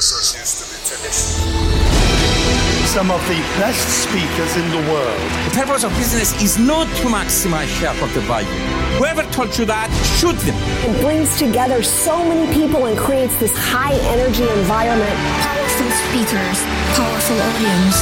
Christmas used to be tradition. Some of the best speakers in the world. The purpose of business is not to maximize shareholder value. Whoever told you that, shoot them. It brings together so many people and creates this high energy environment. Powerful speakers, powerful audience.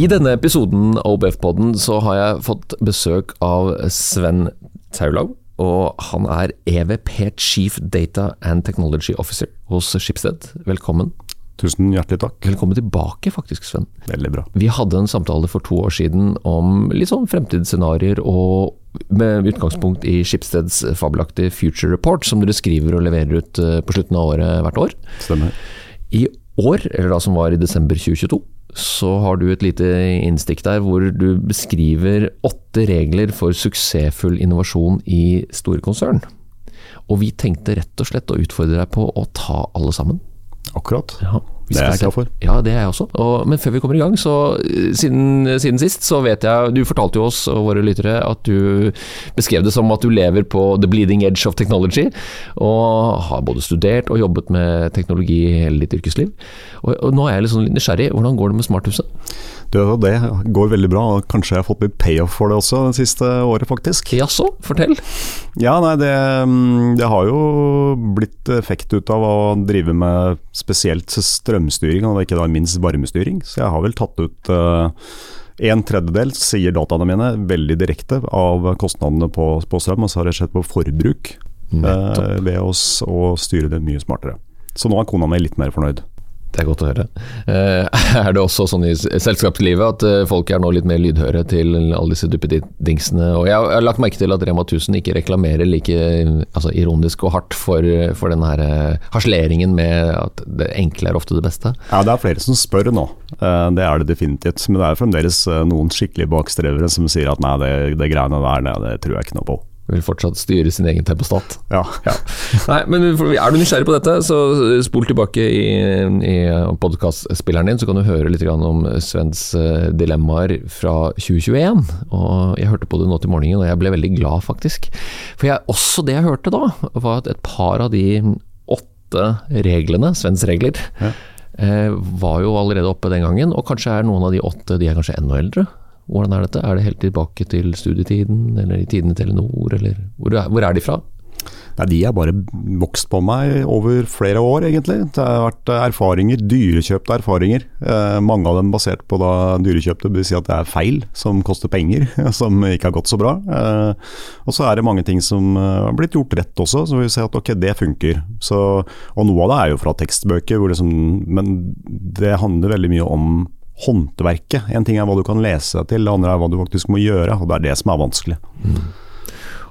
I denne episoden av OBF-podden så har jeg fått besøk av Sven Taulau. Og han er EVP Chief Data and Technology Officer hos Schibsted. Velkommen. Tusen hjertelig takk. Velkommen tilbake, faktisk, Sven. Veldig bra. Vi hadde en samtale for to år siden om litt sånn fremtidsscenarioer, og med utgangspunkt i Schibsteds fabelaktige Future Report, som dere skriver og leverer ut eh, på slutten av året hvert år. Stemmer. I år, eller da som var i desember 2022, så har du et lite innstikk der hvor du beskriver åtte regler for suksessfull innovasjon i store konsern. Og vi tenkte rett og slett å utfordre deg på å ta alle sammen. Akkurat. Ja, Det er jeg klar glad for. Ja, det er jeg også. Og, men før vi kommer i gang, så eh, siden, siden sist, så vet jeg Du fortalte jo oss og våre lyttere at du beskrev det som at du lever på the bleeding edge of technology, og har både studert og jobbet med teknologi i hele ditt yrkesliv. Og, og nå er jeg litt sånn nysgjerrig. Hvordan går det med smarthuset? Det, det går veldig bra, og kanskje jeg har fått litt payoff for det også det siste året, faktisk. Jaså, fortell. Ja, nei, det, mm, det har jo blitt effekt ut av å drive med spesielt strømstyring, og ikke minst varmestyring. Så jeg har vel tatt ut eh, en tredjedel, sier dataene mine, veldig direkte av kostnadene på, på strøm, og så har det skjedd på forbruk eh, ved oss å styre det mye smartere. Så nå er kona mi litt mer fornøyd. Det er godt å høre. Eh, er det også sånn i selskapslivet at eh, folk er nå litt mer lydhøre til alle disse duppedingsene? Og jeg har, lagt merke til at Rema 1000 ikke reklamerer like altså, ironisk og hardt for, for den eh, harseleringen med at det enkle er ofte det beste. Ja, det er flere som spør nå. Det er det definitivt. Men det er fremdeles noen skikkelige bakstrevere som sier at nei, det, det greiene der, det, det tror jeg ikke noe på. Vil fortsatt styre sin egen tempostat. Ja. Nei, men Er du nysgjerrig på dette, så spol tilbake i, i podkastspilleren din, så kan du høre litt om Svens eh, dilemmaer fra 2021. Og Jeg hørte på det nå til morgenen, og jeg ble veldig glad, faktisk. For jeg, også det jeg hørte da, var at et par av de åtte reglene, Svens regler, Ja. eh, var jo allerede oppe den gangen. Og kanskje er noen av de åtte de er kanskje enda eldre. Hvordan er dette? Er det helt tilbake til studietiden, eller i tidene Telenor, eller hvor er, hvor er de fra? Nei, de har bare vokst på meg over flere år, egentlig. Det har vært erfaringer, dyrekjøpte erfaringer. Eh, mange av dem basert på da dyrekjøpte, vil si at det er feil som koster penger, som ikke har gått så bra. Eh, og så er det mange ting som eh, har blitt gjort rett også, så vi ser at ok, det funker. Så, og noe av det er jo fra tekstbøker, det men det handler veldig mye om håndverket. En ting er hva du kan lese til, det andre er hva du faktisk må gjøre, og det er det som er vanskelig.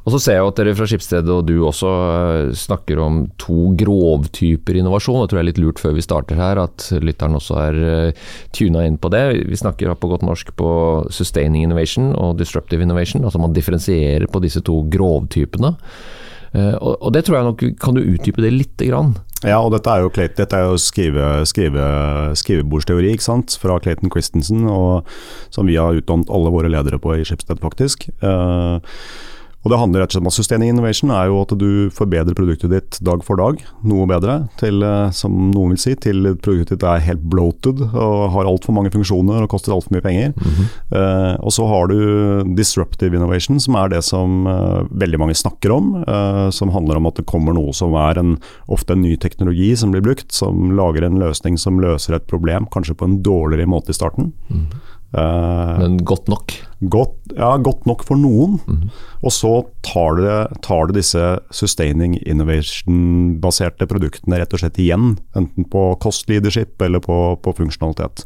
Og så ser jeg at dere fra Skipsstedet og du også eh, snakker om to grovtyper innovasjon. Det tror jeg er litt lurt før vi starter her at lytteren også er uh, tuna inn på det. Vi snakker på godt norsk på sustaining innovation og disruptive innovation. Altså man differensierer på disse to grovtypene. Eh, og det tror jeg nok Kan du utdype det lite grann? Ja, og dette er jo, dette er jo skrive, skrive, skrivebordsteori ikke sant? fra Clayton Christensen, og, som vi har utdannet alle våre ledere på i Schibsted, faktisk. Eh, og det handler rett og slett om at Sustaining innovation er jo at du forbedrer produktet ditt dag for dag, noe bedre, til, eh, som noen vil si, til produktet ditt er helt bloated og har altfor mange funksjoner og koster altfor mye penger. Eh, og så har du disruptive innovation, som er det som eh, veldig mange snakker om. eh, som handler om at det kommer noe som er en, ofte en ny teknologi som blir brukt, som lager en løsning som løser et problem, kanskje på en dårligere måte i starten. Eh, Men godt nok. godt, ja, godt nok for noen. Og så tar det, tar det disse sustaining innovation-baserte produktene rett og slett igjen. Enten på cost leadership eller på, på funksjonalitet.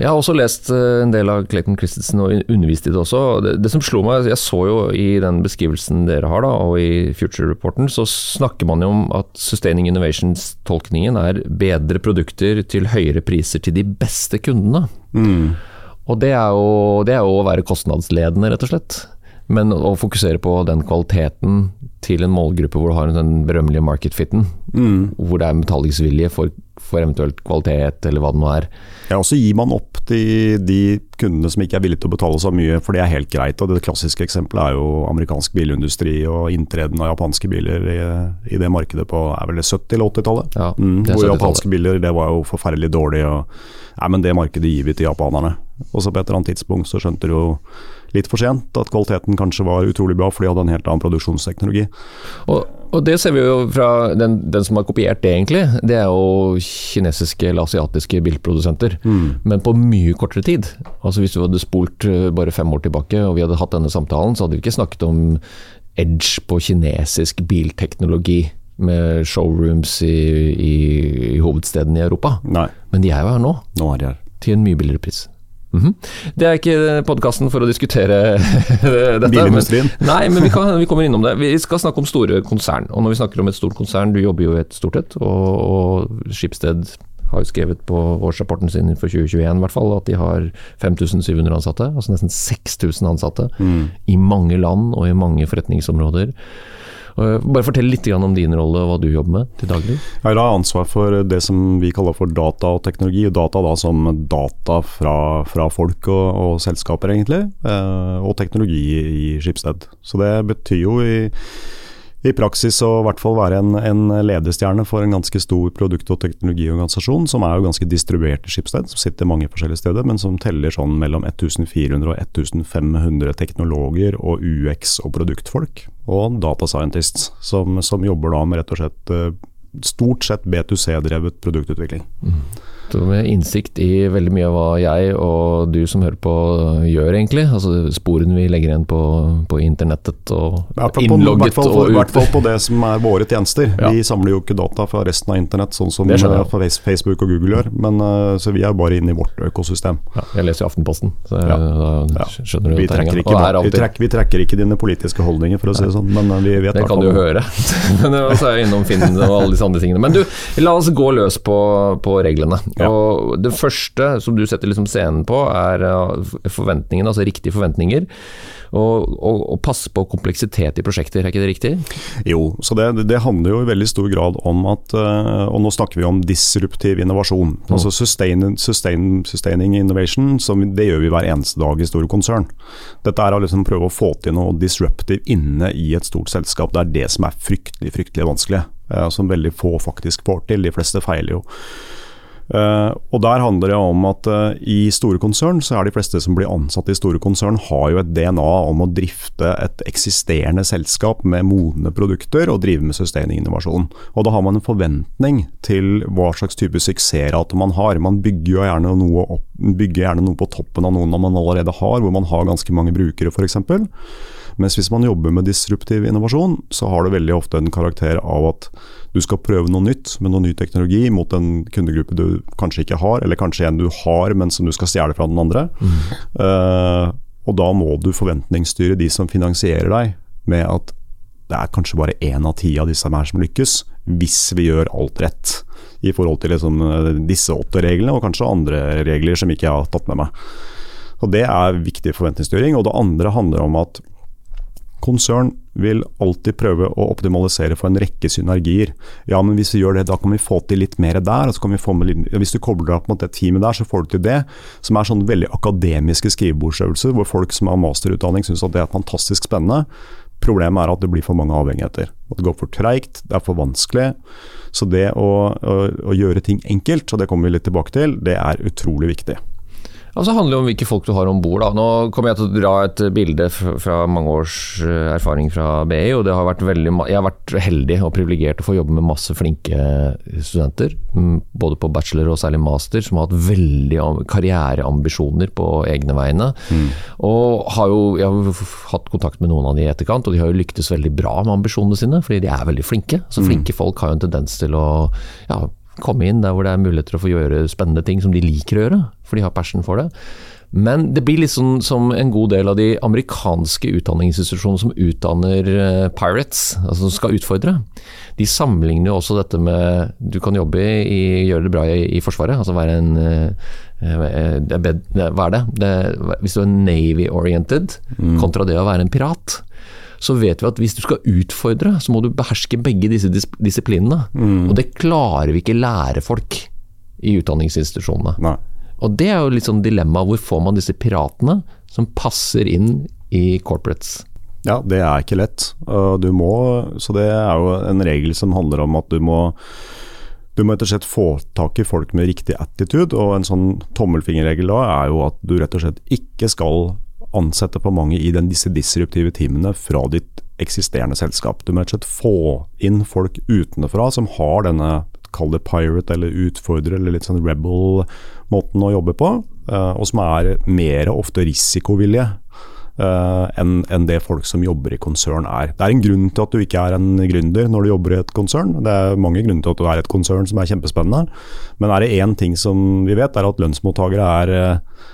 Jeg har også lest eh, en del av Clayton Christensen og undervist i det også. Det, det som slo meg, jeg så jo i den beskrivelsen dere har da, og i Future Reporten, så snakker man jo om at Sustaining Innovations-tolkningen er bedre produkter til høyere priser til de beste kundene. Og det er, jo, det er jo å være kostnadsledende, rett og slett. Men å fokusere på den kvaliteten til en målgruppe hvor du har den berømmelige market fitten, hvor det er betalingsvilje for, for eventuelt kvalitet, eller hva det nå er. Ja, og så gir man opp de, de kundene som ikke er villige til å betale så mye, for det er helt greit. og Det klassiske eksempelet er jo amerikansk bilindustri og inntreden av japanske biler i, i det markedet på er vel det 70- eller 80-tallet. Ja, mm, hvor 70-tallet. japanske biler det var jo forferdelig dårlig. og nei, men Det markedet gir vi til japanerne. Og så på et eller annet tidspunkt så skjønte du jo litt for sent at kvaliteten kanskje var utrolig bra, for de hadde en helt annen produksjonsteknologi. Og, og det ser vi jo fra den, den som har kopiert det, egentlig. Det er jo kinesiske eller asiatiske bilprodusenter. Men på mye kortere tid. Altså Hvis du hadde spolt eh, bare fem år tilbake og vi hadde hatt denne samtalen, så hadde vi ikke snakket om edge på kinesisk bilteknologi. Med showrooms i, i, i hovedstedene i Europa. Nei, Men de er jo her nå, nå er de her. til en mye billigere pris. Mhm. Det er ikke podkasten for å diskutere dette. Bilindustrien. Nei, men vi, kan, vi kommer innom det. Vi skal snakke om store konsern. Og når vi snakker om et stort konsern, du jobber jo i et stort et, og, og Skipsted har jo skrevet på årsrapporten sin for 2021 i hvert fall, at de har 5700 ansatte, altså nesten 6000 ansatte, i mange land og i mange forretningsområder. Og Bare fortell litt om din rolle og hva du jobber med til daglig. Jeg har ansvar for det som vi kaller for data og teknologi. Data da som data fra, fra folk og, og selskaper, egentlig. Eh, og teknologi i Skipsted. Så det betyr jo i, i praksis å i hvert fall være en, en ledestjerne for en ganske stor produkt- og teknologiorganisasjon, som er jo ganske distribuert i Skipsted, som sitter mange forskjellige steder, men som teller sånn mellom 1400 og 1500 teknologer og UX- og produktfolk, og data scientists, som, som jobber da med rett og slett eh, stort sett B2C-drevet produktutvikling. Med innsikt i veldig mye av hva jeg og du som hører på gjør, egentlig. Altså sporene vi legger igjen på, på internettet og ja, på, innlogget og for, i hvert fall på det som er våre tjenester. Ja. Vi samler jo ikke data fra resten av internett, sånn som eh, Facebook og Google gjør. Men, eh, så vi er bare inne i vårt økosystem. Ja, jeg leser jo Aftenposten, så da skjønner du Vi trekker, ikke, vi, trekker, vi trekker ikke dine politiske holdninger, for å si det sånn, men eh, vi vet Det kan du jo høre. Men så er jeg innom Finn og alle disse andre tingene. Men du, la oss gå løs på, på reglene. Ja. Og Det første som du setter liksom scenen på, er eh, forventningene, altså riktige forventninger. Og, og, og passe på kompleksitet i prosjekter, er ikke det riktig? Jo, så det, det handler jo i veldig stor grad om at eh, Og nå snakker vi om disruptiv innovasjon. Altså sustain, sustain, Sustaining innovation, som det gjør vi hver eneste dag i store konsern. Dette er å liksom prøve å få til noe disruptive inne i et stort selskap. Det er det som er fryktelig, fryktelig vanskelig. eh, som veldig få faktisk får til. De fleste feiler jo. Eh, og Der handler det om at eh, i store konsern, så er de fleste som blir ansatt i store konsern, har jo et DNA om å drifte et eksisterende selskap med modne produkter og drive med sustaining innovasjon. Og Da har man en forventning til hva slags type suksessrate man har. Man bygger jo gjerne noe, opp, bygger gjerne noe på toppen av noen man allerede har, hvor man har ganske mange brukere f.eks. Mens hvis man jobber med disruptiv innovasjon, så har det veldig ofte en karakter av at du skal prøve noe nytt med noe ny teknologi mot en kundegruppe du kanskje ikke har, eller kanskje en du har, men som du skal stjele fra den andre. Eh, og da må du forventningsstyre de som finansierer deg, med at det er kanskje bare én av ti av disse her som lykkes, hvis vi gjør alt rett. I forhold til liksom, eh, disse åtte reglene, og kanskje andre regler som ikke jeg har tatt med meg. Og Det er viktig forventningsstyring. Og det andre handler om at Konsern vil alltid prøve å optimalisere for en rekke synergier. Ja, men hvis vi gjør det, da kan vi få til litt mer der. og så kan vi få med litt, hvis du kobler deg opp mot det teamet der, så får du til det. Som er sånne veldig akademiske skrivebordsøvelser, hvor folk som har masterutdanning syns at det er fantastisk spennende. Problemet er at det blir for mange avhengigheter. At det går for treigt, det er for vanskelig. Så det å, å, å gjøre ting enkelt, og det kommer vi litt tilbake til, det er utrolig viktig. Og så handler det om hvilke folk du har om bord. Nå kommer jeg til å dra et bilde fra, mange års eh, erfaring fra BI. og det har vært veldig, Jeg har vært heldig og privilegert å få jobbe med masse flinke studenter. mm, Både på bachelor og særlig master, som har hatt veldig karriereambisjoner på egne vegne. Og har jo, Jeg har hatt kontakt med noen av de i etterkant, og de har jo lyktes veldig bra med ambisjonene sine. Fordi de er veldig flinke. Så flinke folk har jo en tendens til å ja, komme inn der hvor det er muligheter å få gjøre spennende ting som de liker å gjøre, for de har passion for det. Men det blir litt sånn som en god del av de amerikanske utdanningsinstitusjonene som utdanner eh, pirates, altså som skal utfordre. De sammenligner jo også dette med Du kan jobbe i, gjøre det bra i, i Forsvaret, altså være en eh, eh, det Hva er det? det? Hvis du er Navy-oriented kontra det å være en pirat, så vet vi at hvis du skal utfordre, så må du beherske begge disse dis disiplinene. Og det klarer vi ikke lære folk i utdanningsinstitusjonene. Nei. Og det er jo litt sånn dilemma. Hvor får man disse piratene som passer inn i corporates? Ja, det er ikke lett. Du må, så det er jo en regel som handler om at du må du må rett og slett få tak i folk med riktig attitude, og en sånn tommelfingerregel da er jo at du rett og slett ikke skal ansette for mange i den, disse disruptive teamene fra ditt eksisterende selskap. Du må rett og slett få inn folk utenfra som har denne kall det pirate eller utfordrer eller litt sånn rebel-måten å jobbe på, eh, og som er mer ofte risikovillige Uh, enn en det folk som jobber i konsern er. Det er en grunn til at du ikke er en gründer når du jobber i et konsern. Det er mange grunner til at du er et konsern som er kjempespennende. Men er det én ting som vi vet, er at lønnsmottakere er eh,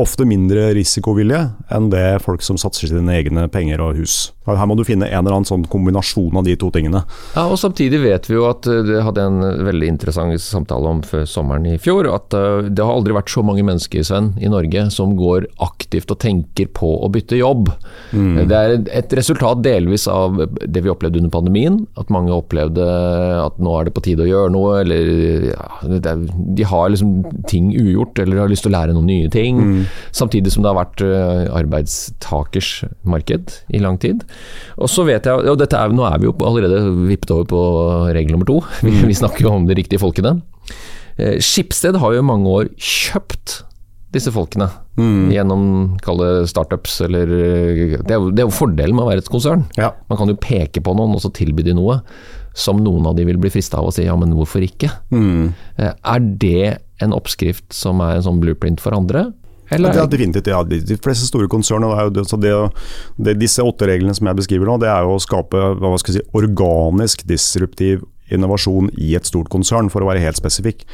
ofte mindre risikovillige enn det folk som satser sine egne penger og hus. Her må du finne en eller annen sånn kombinasjon av de to tingene. Ja, og Samtidig vet vi jo at eh, det hadde en veldig interessant samtale om før sommeren i fjor, at eh, det har aldri vært så mange mennesker Sven, i Norge som går aktivt og tenker på å bytte jobb. Mm. Det er et resultat delvis av det vi opplevde under pandemien, at mange opplevde at nå er det på tide å gjøre noe, eller ja, de har liksom ting ugjort, eller har lyst til å lære noen nye ting. Mm. Samtidig som det har vært eh, arbeidstakers marked i lang tid. Og så vet jeg, og er, Nå er vi jo allerede vippet over på regel nummer to. Vi, mm. vi snakker jo om de riktige folkene. Eh, Skipsted har jo i mange år kjøpt disse folkene mm. gjennom kalle startups eller eh, Det er jo, det er jo fordelen med å være et konsern. Ja. Man kan jo peke på noen og så tilby de noe som noen av de vil bli frista av å si ja, men hvorfor ikke? Mm. Er det en oppskrift som er en sånn blueprint for andre? Eller? Ja, definitivt. Ja. De fleste store konsern Disse åtte reglene som jeg beskriver nå, det er jo å skape hva skal jeg si, organisk disruptiv innovasjon i et stort konsern, for å være helt spesifikk.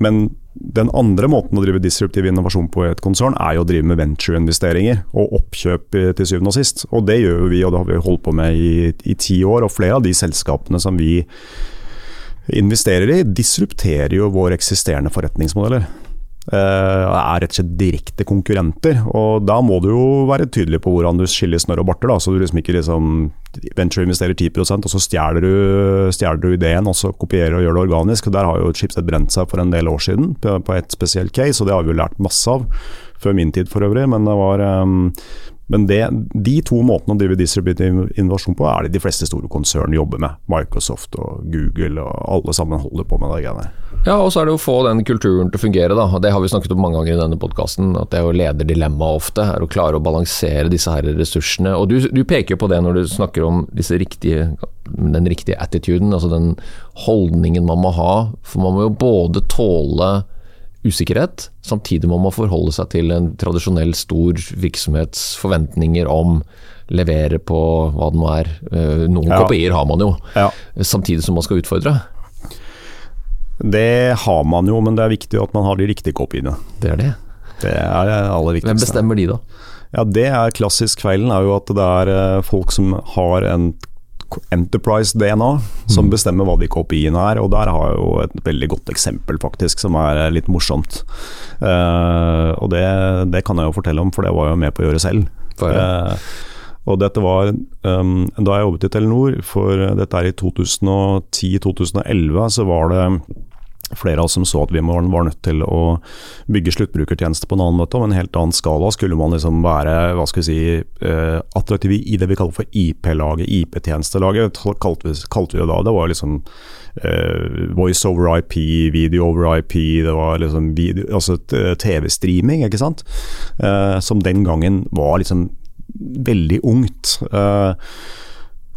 Men den andre måten å drive disruptiv innovasjon på i et konsern, er jo å drive med ventureinvesteringer og oppkjøp til syvende og sist. Og det gjør vi, og det har vi holdt på med i, i ti år. Og flere av de selskapene som vi investerer i, disrupterer jo våre eksisterende forretningsmodeller. Uh, er rett og slett direkte konkurrenter. og Da må du jo være tydelig på hvordan du skiller snørr og barter. da, Så du liksom ikke liksom venture investerer 10 og så stjeler du, stjeler du, ideen og så kopierer og gjør det organisk. og Der har jo Schibsted brent seg for en del år siden på, på et spesielt case, og det har vi jo lært masse av. Før min tid for øvrig. Men det var um, men det, de to måtene å drive distributiv innovasjon på, er det de fleste store konsern jobber med. Microsoft og Google og alle sammen holder på med det greiene Ja, og så er det å få den kulturen til å fungere, da. Det har vi snakket om mange ganger i denne podkasten. At det er jo lederdilemmaet ofte, er å klare å balansere disse her ressursene. Og du, du peker jo på det når du snakker om riktige, den riktige attituden, altså den holdningen man må ha. For man må jo både tåle usikkerhet. Samtidig må man forholde seg til en tradisjonell stor virksomhets forventninger om levere på hva det nå er. Eh, noen ja. kopier har man jo, ja. samtidig som man skal utfordre. Det har man jo, men det er viktig at man har de riktige kopiene. Det er det. Det er det aller viktigste. Hvem bestemmer de, da? Ja, Det er klassisk feilen, er jo at det er eh, folk som har en Enterprise-DNA som mm. bestemmer hva de kopiene er. Og der har jeg jo et veldig godt eksempel, faktisk, som er litt morsomt. Uh, og det, det, kan jeg jo fortelle om, for det var jeg jo med på å gjøre selv. Uh, og dette var um, Da jeg jobbet i Telenor, for dette er i 2010-2011, så var det flere av oss som så at vi var nødt til å bygge sluttbrukertjenester på en annen måte, og en helt annen skala. Skulle man liksom være hva skal vi si, uh, attraktiv i det vi kaller for IP-laget, IP-tjenestelaget, kalte, kalte vi det da. Det var liksom uh, voice over IP, video over IP, det var liksom altså TV-streaming, ikke sant. Uh, som den gangen var liksom veldig ungt. Uh,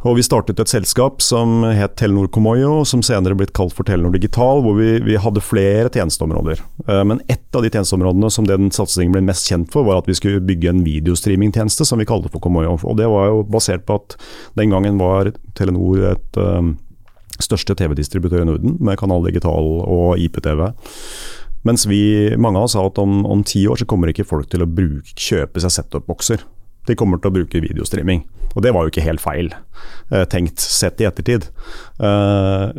og Vi startet et selskap som het Telenor Comoyo, som senere blitt kalt for Telenor Digital, hvor vi, vi hadde flere tjenesteområder. Uh, men ett av de tjenesteområdene som den satsingen ble mest kjent for, var at vi skulle bygge en videostreamingtjeneste som vi kalte for Comoyo. Og Det var jo basert på at den gangen var Telenor et um, største TV-distributør i Norden, med Kanal Digital og IPTV. Mens vi, mange av oss sa at om, om ti år så kommer ikke folk til å bruke, kjøpe seg set-up-bokser. De kommer til å bruke videostreaming. Og det var jo ikke helt feil eh, tenkt sett i ettertid. Uh,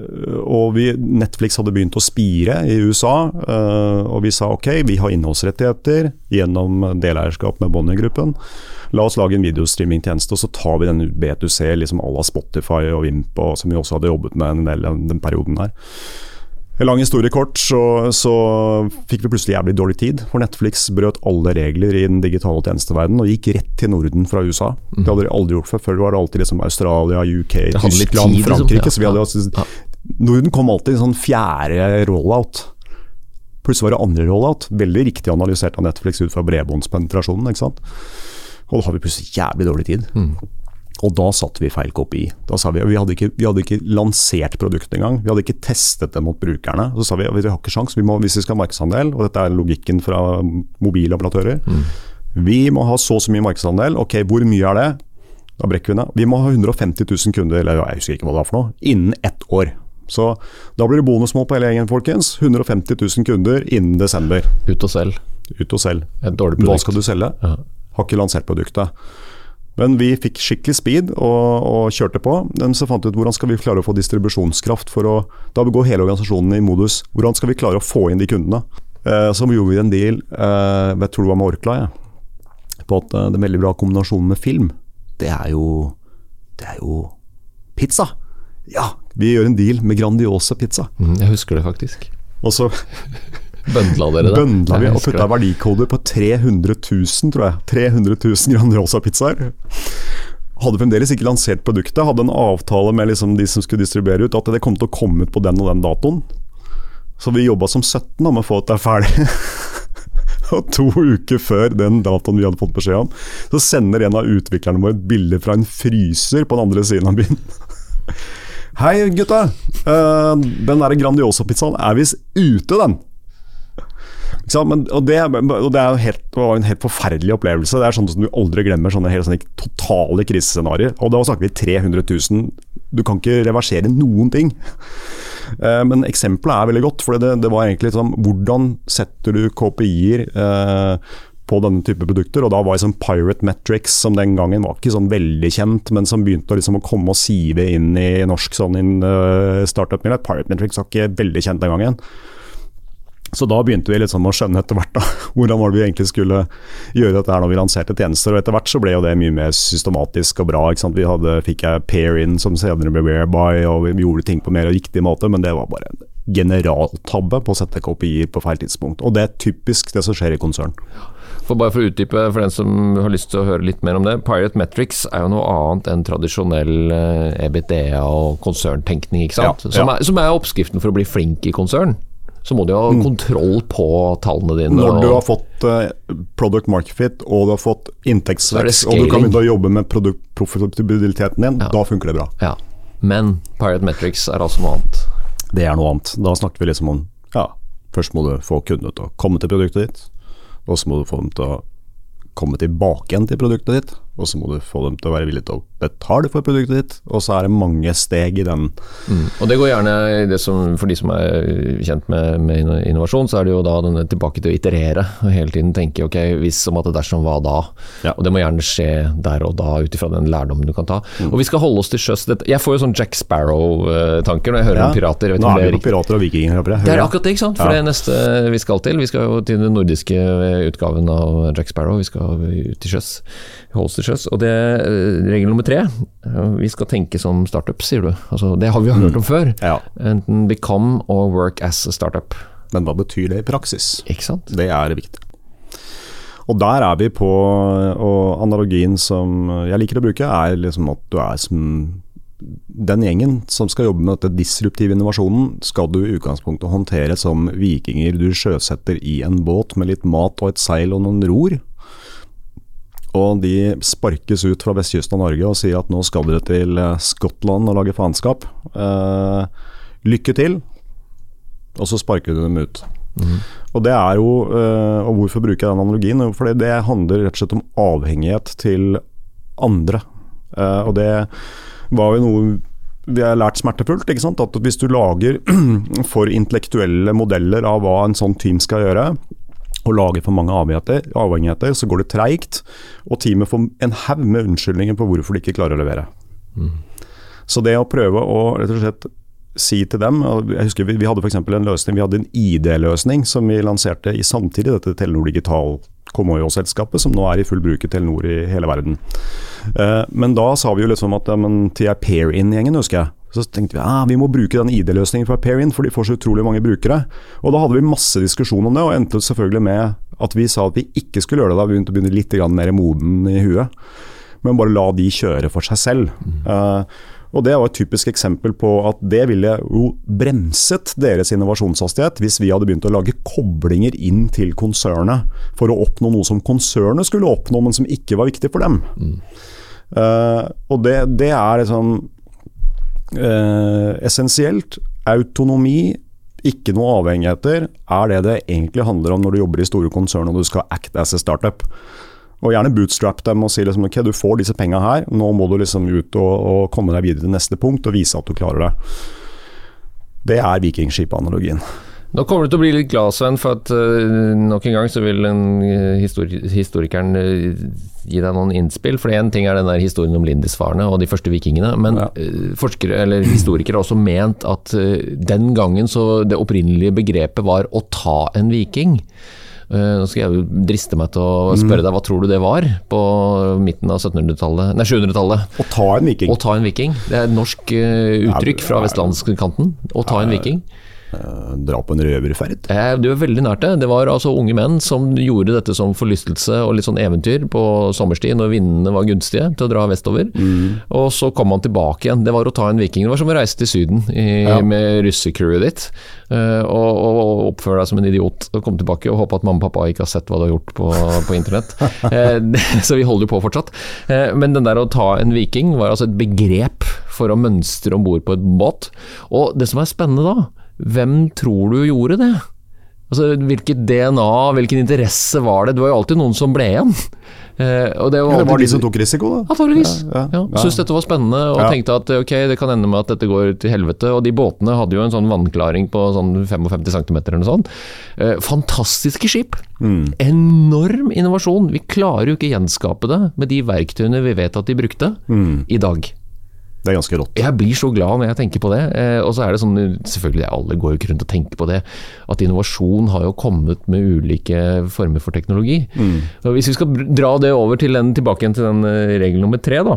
og vi, Netflix hadde begynt å spire i USA, uh, og vi sa ok, vi har innholdsrettigheter gjennom deleierskap med Bonnier-gruppen. La oss lage en videostreamingtjeneste, og så tar vi den B2C liksom à la Spotify og Vimp, som vi også hadde jobbet med en del den perioden her. Lang historie kort, så, så fikk vi plutselig jævlig dårlig tid. For Netflix brøt alle regler i den digitale tjenesteverdenen og gikk rett til Norden fra USA. Det hadde de aldri gjort før. Før var det alltid liksom Australia, UK, Tyskland, tid, liksom. Frankrike. Ja, Så vi hadde. Norden kom alltid i en sånn fjerde rollout. Plutselig var det andre rollout. Veldig riktig analysert av Netflix ut fra bredbåndspenetrasjonen. ikke sant? Og da har vi plutselig jævlig dårlig tid. Mm. Og da satte vi feil kopi. Da sa vi, vi, hadde ikke, vi hadde ikke lansert produktet engang. Vi hadde ikke testet det mot brukerne. Så sa vi at vi har ikke sjans, vi må, hvis vi skal ha markedsandel, og dette er logikken fra mobiloperatører. Vi må ha så og så mye markedsandel. Ok, hvor mye er det? Da brekker vi ned. Vi må ha 150 000 kunder, eller jeg husker ikke hva det var for noe, innen ett år. Så da blir det bonusmål på hele gjengen, folkens. 150 000 kunder innen desember. Ut og selg. Ut og selg. Et dårlig Hva skal du selge? Ja. Har ikke lansert produktet. Men vi fikk skikkelig speed og, og kjørte på. Men så fant vi ut hvordan skal vi klare å få distribusjonskraft for å Da går hele organisasjonen i modus. Hvordan skal vi klare å få inn de kundene? Eh, så gjorde vi en deal, eh, jeg tror det var med Orkla, jeg. På at eh, det er veldig bra kombinasjon med film. Det er jo Det er jo pizza. Ja, vi gjør en deal med Grandiosa pizza. Mm, jeg husker det faktisk. Og så Bøndla dere det? bøndla vi og putta verdikoder på 300 000, tror jeg. 300 000 Grandiosa-pizzaer. Hadde fremdeles ikke lansert produktet, hadde en avtale med liksom de som skulle distribuere ut, at det kom til å komme ut på den og den datoen. Så vi jobba som 17 om å få dette ferdig. og to uker før den datoen vi hadde fått beskjed om, så sender en av utviklerne våre et bilde fra en fryser på den andre siden av byen. Hei gutta, Uh, den der Grandiosa-pizzaen er visst ute den. Men, og det, og det helt, det var en helt forferdelig opplevelse. Det er sånn som du aldri glemmer sånne helt sånne totale krisescenarioer. Og da snakker vi 300 000. Du kan ikke reversere noen ting. Eh, Men eksempelet er veldig godt, for det, det var egentlig sånn Hvordan setter du KPI-er eh, på denne type produkter? Og da var liksom Pirate Metrics, som den gangen var ikke sånn veldig kjent, men som begynte å, liksom, å komme og sive inn i norsk sånn in, uh, startup-miljø. Pirate Metrics var ikke veldig kjent den gangen. Så da begynte vi liksom å skjønne etter hvert da, hvordan var det vi egentlig skulle gjøre dette her når vi lanserte tjenester. Og etter hvert så ble jo det mye mer systematisk og bra. Vi hadde, fikk jeg Pair-in som senere ble Whereby, og vi gjorde ting på mer riktig måte, men det var bare en generaltabbe på å sette KPI-er på feil tidspunkt. Og det er typisk det som skjer i konsern. For bare for å utdype for den som har lyst til å høre litt mer om det. Pirate Metrics er jo noe annet enn tradisjonell eh, EBITDA og konserntenkning, ikke sant. Ja, som, er, som er oppskriften for å bli flink i konsern. Så må du ha kontroll på tallene dine. Mm. Når du har fått eh, product market fit og du har fått inntektsvekst og du kan begynne å jobbe med produktprofitabiliteten din, Ja. da funker det bra. Ja. Men Pirate Metrics er altså noe annet. Det er noe annet. Da snakker vi liksom om ja, først må du få kundene til å komme til produktet ditt, og så må du få dem til å komme tilbake igjen til produktet ditt, og så må du få dem til å være villige til å betale for produktet ditt, og så er det mange steg i den. Og det går gjerne i det som, For de som er kjent med, med innovasjon, så er det jo da denne tilbake til å iterere. Og hele tiden tenke ok, hvis som at det dersom hva da? Ja. Og det må gjerne skje der og da, ut ifra den lærdommen du kan ta. Og vi skal holde oss til sjøs. Jeg får jo sånn Jack Sparrow-tanker når jeg hører Ja. om pirater. Vet Nå er vi på pirater og vikinger. Det er akkurat det, ikke sant? For Ja. det neste vi skal til. Vi skal jo til den nordiske utgaven av Jack Sparrow. Vi skal ut til sjøs. Holde oss til sjøs. Og det regel nummer tre. Vi skal tenke som startup, sier du. Altså, det har vi jo hørt om før. Ja, Enten become or work as a startup. men hva betyr det i praksis? Ikke sant? Det er viktig. Og der er vi på, og analogien som jeg liker å bruke, er liksom at du er som den gjengen som skal jobbe med dette disruptive innovasjonen, skal du i utgangspunktet håndtere som vikinger du sjøsetter i en båt med litt mat og et seil og noen ror. Og de sparkes ut fra vestkysten av Norge og sier at nå skal dere til eh, Skottland og lage faenskap. Eh, lykke til. Og så sparker du dem ut. Og det er jo, eh, og hvorfor bruker jeg den analogien? Jo, Fordi det handler rett og slett om avhengighet til andre. Eh, og det var jo noe vi har lært smertefullt. ikke sant? At hvis du lager for intellektuelle modeller av hva en sånn team skal gjøre, og lager for mange avhengigheter, avhengigheter så går det treigt. Og teamet får en haug med unnskyldninger på hvorfor de ikke klarer å levere. Så det å prøve å rett og slett si til dem Jeg husker Vi, vi hadde f.eks. en løsning, vi hadde en ID-løsning som vi lanserte i samtidig dette Telenor Digital Comoyo-selskapet, som nå er i full bruk i Telenor i hele verden. Eh, men da sa vi jo liksom at ja, men til jeg pair-in-gjengen, husker jeg, Så tenkte vi ah, vi må bruke den ID-løsningen fra Perin, for de får så utrolig mange brukere. Og Da hadde vi masse diskusjon om det, og endte selvfølgelig med at vi sa at vi ikke skulle gjøre det da vi begynte å bli litt mer moden i huet. Men bare la de kjøre for seg selv. Eh, og Det var et typisk eksempel på at det ville jo bremset deres innovasjonshastighet hvis vi hadde begynt å lage koblinger inn til konsernet for å oppnå noe som konsernet skulle oppnå, men som ikke var viktig for dem. Eh, og det, det er liksom eh, essensielt. Autonomi, ikke noe avhengigheter, er det det egentlig handler om når du jobber i store konsern og du skal act as a startup. Og gjerne bootstrap dem og si liksom, ok, du får disse penga her, nå må du liksom ut og, og, komme deg videre til neste punkt og vise at du klarer det. Det er vikingskip-analogien. Nå kommer du til å bli litt glad, Sven, for at uh, nok en gang så vil en, uh, histori historikeren uh, gi deg noen innspill. For én ting er den der historien om Lindisfarene og de første vikingene, men ja. forskere eller historikere har også ment at den gangen så det opprinnelige begrepet var å ta en viking. Nå skal jeg driste meg til å spørre deg, hva tror du det var på midten av 1700-tallet, nei 700-tallet? Å ta en viking. Å ta en viking. Det er et norsk uttrykk fra vestlandskanten. Å ta en viking. Eh, dra på en røverferd? Eh, du er veldig nært det. Det var altså unge menn som gjorde dette som forlystelse og litt sånn eventyr på sommerstid når vindene var gunstige til å dra vestover. Mm. Og så kom man tilbake igjen. Det var å ta en viking. Det var som å reise til Syden i, ja. med russecrewet ditt. Uh, og, og, oppføre deg som en idiot og komme tilbake og håpe at mamma og pappa ikke har sett hva du har gjort på, på internett. så vi holder jo på fortsatt. Men den der å ta en viking var altså et begrep for å mønstre om bord på et båt. Og det som er spennende da, hvem tror du gjorde det? Altså, Hvilket DNA, hvilken interesse var det? Det var jo alltid noen som ble igjen. Eh, og det, var, ja, det var de som tok risiko, da? Antakeligvis. Ja, ja, ja. Syntes dette var spennende og tenkte at ok, det kan ende med at dette går til helvete. Og de båtene hadde jo en sånn vannklaring på sånn 55 cm eller noe sånt. Eh, fantastiske skip. Mm. Enorm innovasjon. Vi klarer jo ikke gjenskape det med de verktøyene vi vet at de brukte mm. i dag. Det er ganske rått. Jeg blir så glad når jeg tenker på det. Eh, og så er det sånn, selvfølgelig alle går jo ikke rundt og tenker på det, at innovasjon har jo kommet med ulike former for teknologi. Mm. Hvis vi skal dra det over til den, tilbake igjen til den eh, regel nummer tre, da.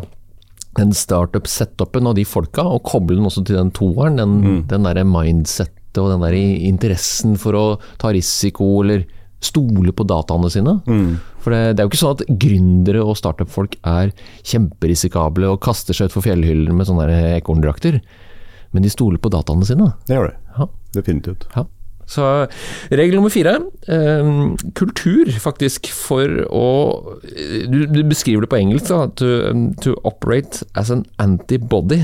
Den startup-setupen og de folka, og koble den også til den toeren. Den, mm. den derre mindsettet og den der interessen for å ta risiko, eller stole på dataene sine. Mm. For det, det, er jo ikke sånn at gründere og startup-folk er kjemperisikable og kaster seg utfor fjellhyllene med sånne ekorndrakter. Men de stoler på dataene sine. Det gjør de. Ja. Definitivt. Ja. Så regel nummer fire, eh, kultur faktisk for å du, du, beskriver det på engelsk, da. To, to operate as an antibody.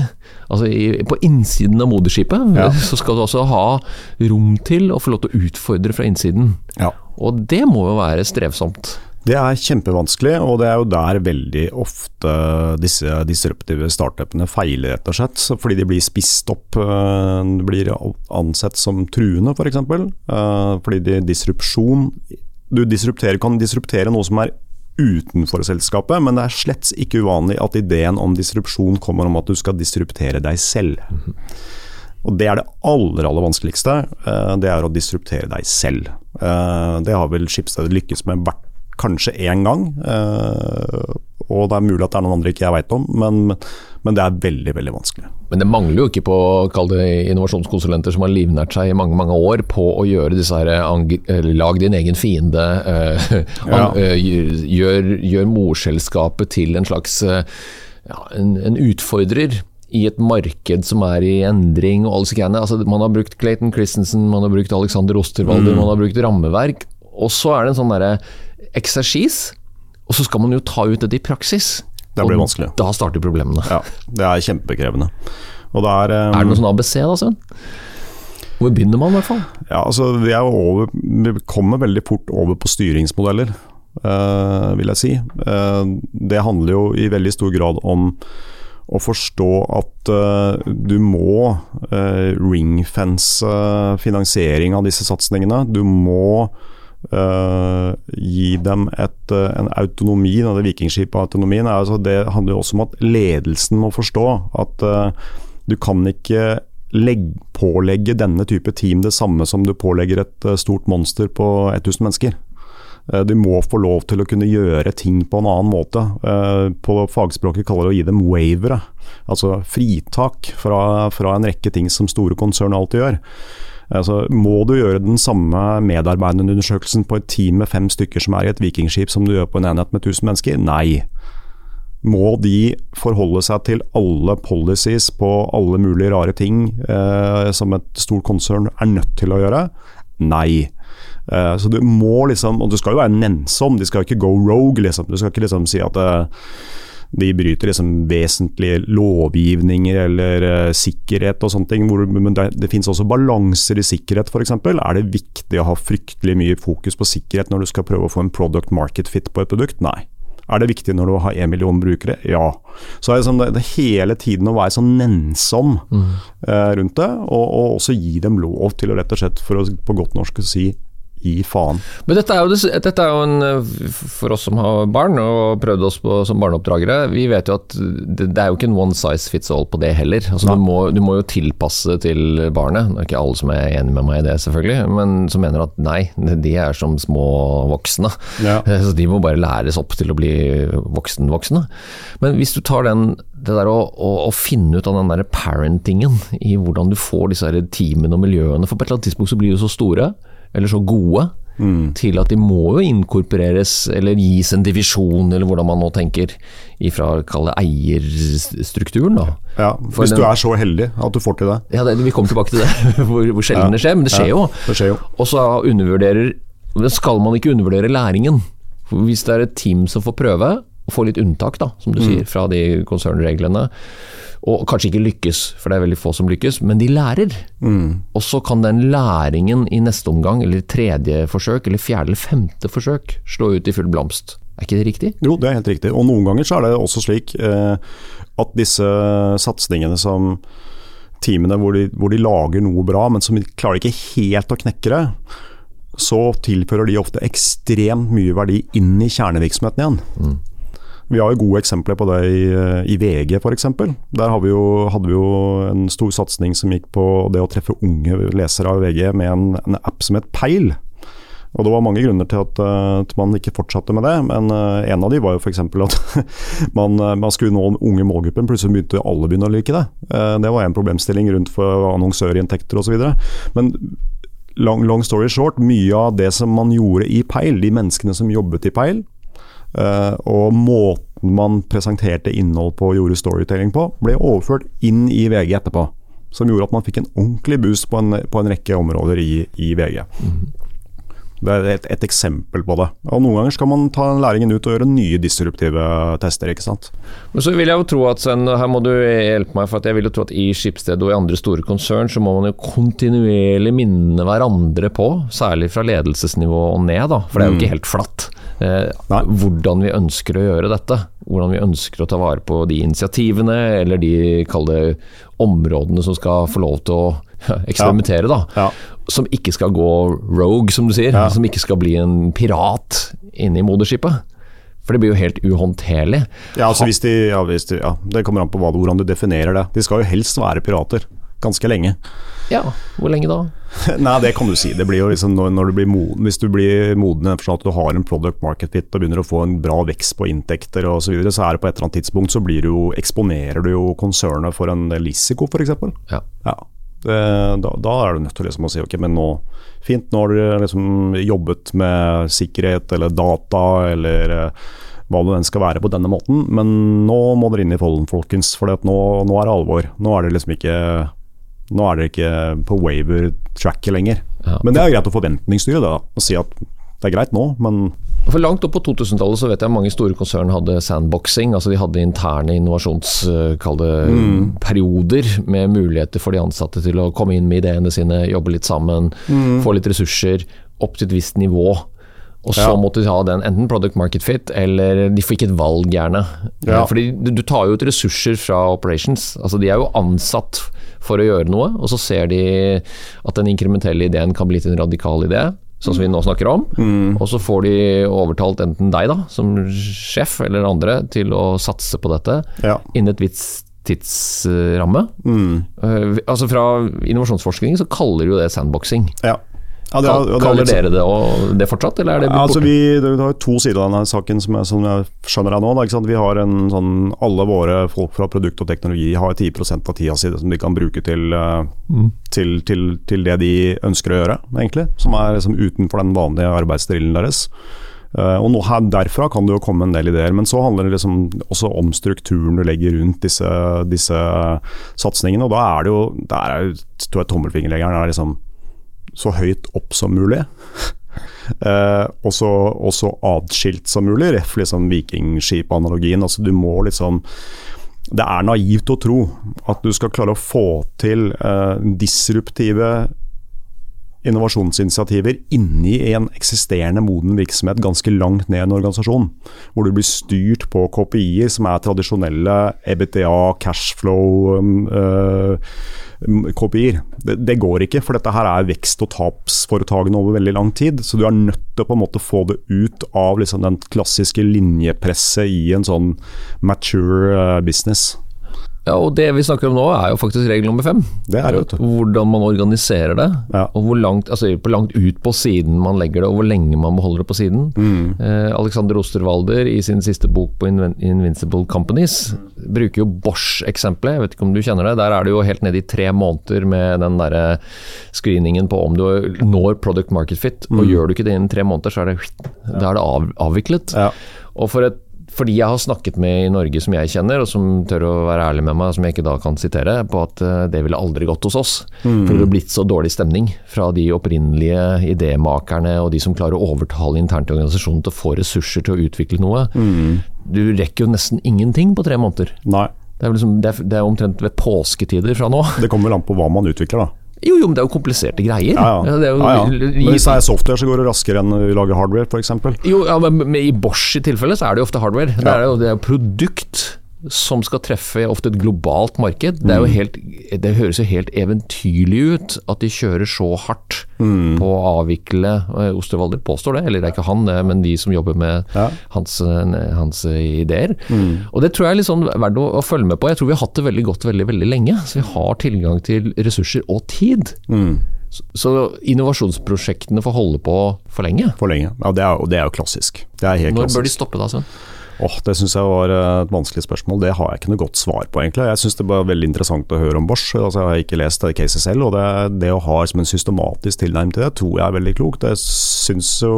Altså i, på innsiden av moderskipet ja. så skal du også ha rom til å få lov til å utfordre fra innsiden. Ja. Og det må jo være strevsomt. Det er kjempevanskelig, og det er jo der veldig ofte disse disruptive startupene feiler, rett og slett. Fordi de blir spist opp, eh, blir ansett som truende, f.eks. For eksempel. Eh, fordi de disrupsjon Du kan disruptere noe som er utenfor selskapet, men det er slett ikke uvanlig at ideen om disrupsjon kommer om at du skal disruptere deg selv. Og Det er det aller aller vanskeligste. Eh, det er å disruptere deg selv. Det har vel Skipsstedet lykkes med hvert kanskje én gang. Eh, og det er mulig at det er noen andre ikke jeg veit om, men, men, det er veldig veldig vanskelig. Men det mangler jo ikke på kall det innovasjonskonsulenter som har livnært seg i mange mange år på å gjøre disse her Lag din egen fiende. Uh, ja. uh, gjør, gjør morselskapet til en slags ja, en, en, utfordrer i et marked som er i endring og alle disse greiene. Altså, man har brukt Clayton Christensen, man har brukt Alexander Osterwalder, mm. man har brukt rammeverk. Og så er det en sånn derre eksersis, og så skal man jo ta ut dette i praksis. Det blir vanskelig. Da starter problemene. Ja, det er kjempekrevende. Det er, um, er, det noe sånn ABC da, Sven? Hvor begynner man i hvert fall? Ja, altså, vi, over, vi, kommer veldig fort over på styringsmodeller, uh, vil jeg si. Uh, det handler jo i veldig stor grad om å forstå at uh, du må ringfence finansiering av disse satsingene. Du må Uh, gi dem et, uh, en autonomi, denne vikingskipautonomien. Altså det handler jo også om at ledelsen må forstå at uh, du kan ikke legge, pålegge denne type team det samme som du pålegger et stort monster på 1000 mennesker. Du må få lov til å kunne gjøre ting på en annen måte. På fagspråket kaller det å gi dem waivere. altså fritak fra, fra en rekke ting som store konsern alltid gjør. Altså, må du gjøre den samme medarbeiderundersøkelsen på et team med fem stykker som er i et vikingskip som du gjør på en enhet med 1000 mennesker? Nei. Må de forholde seg til alle policies på alle mulige rare ting eh, som et stort konsern er nødt til å gjøre? Nei. Eh, så du må liksom, og du skal jo være nennsom, de skal ikke go rogue. Liksom. Du skal ikke liksom si at eh, de bryter liksom vesentlige lovgivninger eller uh, sikkerhet og sånne ting. Hvor, men det, det finnes også balanser i sikkerhet f.eks. Er det viktig å ha fryktelig mye fokus på sikkerhet når du skal prøve å få en product market fit på et produkt? Nei. Er det viktig når du har én million brukere? Ja. Så er det, sånn, det, det hele tiden å være sånn nennsom eh, rundt det, og, og også gi dem lov til å rett og slett, for å, på godt norsk, å si gi faen. Men dette er, jo, dette er jo en eh, For oss som har barn og prøvd oss på, som barneoppdragere, vi vet jo at det, det er jo ikke en one size fits all på det heller. Altså, du, må, du må jo tilpasse til barnet. Det er ikke alle som er enig med meg i det, selvfølgelig, men som mener at nei, de er som små voksne. Ja. Så de må bare læres opp til å bli voksen-voksne. Men hvis du tar den det der å, å, å finne ut av den der parentingen i hvordan du får disse her teamene og miljøene For på et eller annet tidspunkt så blir de så store, eller så gode, til at de må jo inkorporeres eller gis en divisjon, eller hvordan man nå tenker, ifra kall det eierstrukturen, da. Ja, hvis den- du er så heldig at du får til det. Ja, det, Vi kommer tilbake til det, hvor, hvor sjelden det skjer, men det skjer jo. Det skjer jo. Og så undervurderer skal man ikke undervurdere læringen. Hvis det er et team som får prøve, og få litt unntak, da, som du sier, fra de konsernreglene, og kanskje ikke lykkes, for det er veldig få som lykkes, men de lærer. Og så kan den læringen i neste omgang, eller tredje forsøk, eller fjerde eller femte forsøk, slå ut i full blomst. Er ikke det riktig? Jo, det er helt riktig. Og noen ganger så er det også slik eh, at disse satsingene som teamene hvor de, hvor de lager noe bra, men som klarer ikke helt å knekke det, så tilfører de ofte ekstremt mye verdi inn i kjernevirksomheten igjen. Vi har jo gode eksempler på det i, i VG f.eks. Der vi jo, hadde vi jo en stor satsing som gikk på det å treffe unge lesere av VG med en, en app som het Peil. Og Det var mange grunner til at, eh, at man ikke fortsatte med det, men eh, en av de var jo f.eks. at man, eh, man skulle nå den unge målgruppen, plutselig begynte alle begynne å like det. Eh, Det var en problemstilling rundt for annonsørinntekter osv. Men long, long story short, mye av det som man gjorde i Peil, de menneskene som jobbet i Peil, eh, og måten man presenterte innhold på og gjorde storytelling på, ble overført inn i VG etterpå. Som gjorde at man fikk en ordentlig boost på en, på en rekke områder i, i VG. Det er et, et eksempel på det. Og Noen ganger skal man ta læringen ut og gjøre nye disruptive tester. ikke sant? Men så vil jeg jo tro at Sven, her må du hjelpe meg, for at jeg vil jo tro at i Skipsted og i andre store konsern, så må man jo kontinuerlig minne hverandre på, særlig fra ledelsesnivå og ned, da, for det er jo ikke helt flatt, eh, hvordan vi ønsker å gjøre dette. Hvordan vi ønsker å ta vare på de initiativene, eller de kalde områdene som skal få lov til å ja, eksperimentere, da. Ja. Som ikke skal gå rogue, som du sier. Ja. Som ikke skal bli en pirat inne i moderskipet. For det blir jo helt uhåndterlig. Ja, altså hvis de, ja, hvis de, ja, Det kommer an på hva, hvordan du definerer det. De skal jo helst være pirater. Ganske lenge. Ja, hvor lenge da? Nei, det kan du si. Det blir jo liksom når, når du blir moden, Hvis du blir moden i at du har en product market fit og begynner å få en bra vekst på inntekter osv., så, videre, så er det på et eller annet tidspunkt så blir du jo, eksponerer du jo konsernet for en risiko, f.eks. Ja. Ja. Da, da er du nødt til liksom å si ok, men nå Fint, nå har du liksom jobbet med sikkerhet eller data eller eh, hva det enn skal være på denne måten, men nå må dere inn i folden, folkens. For nå, nå er det alvor. Nå er det liksom ikke nå er dere ikke på waiver-tracket lenger. Ja. Men det er greit å forventningsstyre det, da. Og si at det er greit nå, men For Langt opp på 2000-tallet så vet jeg mange store konsern hadde sandboxing. altså De hadde interne innovasjonsperioder med muligheter for de ansatte til å komme inn med ideene sine, jobbe litt sammen, få litt ressurser opp til et visst nivå. Og så Ja. måtte de ha den enten product market fit, eller de får ikke et valg, gjerne. Ja. Fordi du, tar jo ut ressurser fra operations. altså De er jo ansatt for å gjøre noe, og så ser de at den inkrementelle ideen kan bli til en radikal idé, sånn som vi nå snakker om. Og så får de overtalt enten deg da, som sjef, eller andre, til å satse på dette ja. innen et visst tidsramme. Eh, altså Fra innovasjonsforskning så kaller de jo det sandboxing. ja. Ja, det er- det er Kaller dere det og det fortsatt, eller er det blitt Altså borte? vi, har to sider av denne saken som jeg, som jeg skjønner deg nå. Da? Vi har en sånn, Alle våre folk fra produkt og teknologi har 10 av tida si som de kan bruke til, mm. til, til, til det de ønsker å gjøre, egentlig. Som er liksom utenfor den vanlige arbeidsdrillen deres. Uh, og nå her, Derfra kan det jo komme en del ideer, men så handler det liksom også om strukturen du legger rundt disse, disse satsingene. Og da er det jo Der er jo tror jeg tommelfingerleggeren er liksom så høyt opp som mulig. Eh, og så adskilt atskilt som mulig, ref liksom vikingskipanalogien. Altså du må liksom Det er naivt å tro at du skal klare å få til eh, disruptive innovasjonsinitiativer inni en eksisterende moden virksomhet ganske langt ned i en organisasjon. Hvor du blir styrt på KPI-er som er tradisjonelle EBTA, cashflow uh, KPI-er. Det, det går ikke, for dette her er vekst- og tapsforetakene over veldig lang tid. Så du er nødt til å på en måte få det ut av liksom den klassiske linjepresset i en sånn mature uh, business. Ja, og Det vi snakker om nå er jo faktisk regel nummer fem. Det er det. Hvordan man organiserer det, Ja. og hvor langt, altså hvor langt ut på siden man legger det, og hvor lenge man beholder det på siden. Mm. Eh, Alexander Osterwalder i sin siste bok på Inven Invincible Companies bruker jo Bosch-eksempelet, jeg vet ikke om du kjenner det. Der er det jo helt nede i tre måneder med den der screeningen på om du når product market fit, Mm. og gjør du ikke det innen tre måneder, så er det, da er det av, avviklet. Ja. Og for et for de jeg har snakket med i Norge som jeg kjenner, og som tør å være ærlig med meg, som jeg ikke da kan sitere, på at eh, det ville aldri gått hos oss. For det ville blitt så dårlig stemning fra de opprinnelige idémakerne og de som klarer å overtale internt i organisasjonen til å få ressurser til å utvikle noe. Du rekker jo nesten ingenting på tre måneder. Nei. Det er, liksom, det er, det er omtrent ved påsketider fra nå. Det kommer vel an på hva man utvikler, da. Jo, jo, men det er jo kompliserte greier. Ja, ja. Det er jo, ja, ja. Hvis det er software, så går det raskere enn vi lager hardware, f.eks. Jo, ja, men i Bosch i tilfelle så er det jo ofte hardware. Det er jo det er produkt som skal treffe ofte et globalt marked. Det, er Mm. jo helt, det høres jo helt eventyrlig ut at de kjører så hardt Mm. på å avvikle eh, Osterwalder påstår det, eller det er ikke han, det, men de som jobber med Ja. Mm. hans, eh, hans ideer. Og Det tror jeg er sånn verdt å, å følge med på. Jeg tror vi har hatt det veldig godt veldig, veldig lenge. Så vi har tilgang til ressurser og tid. Mm. Så, innovasjonsprosjektene får holde på for lenge. For lenge. Ja, det er, jo- det er jo klassisk. Det er helt Når bør de stoppe da, Sven? Åh, Det syns jeg var eh, et vanskelig spørsmål. Det har jeg ikke noe godt svar på, egentlig. Jeg syns det var veldig interessant å høre om Bosch. Altså, jeg har ikke lest caset selv, og det, det å ha en systematisk tilnærming til det, tror jeg er veldig klokt. Jeg syns jo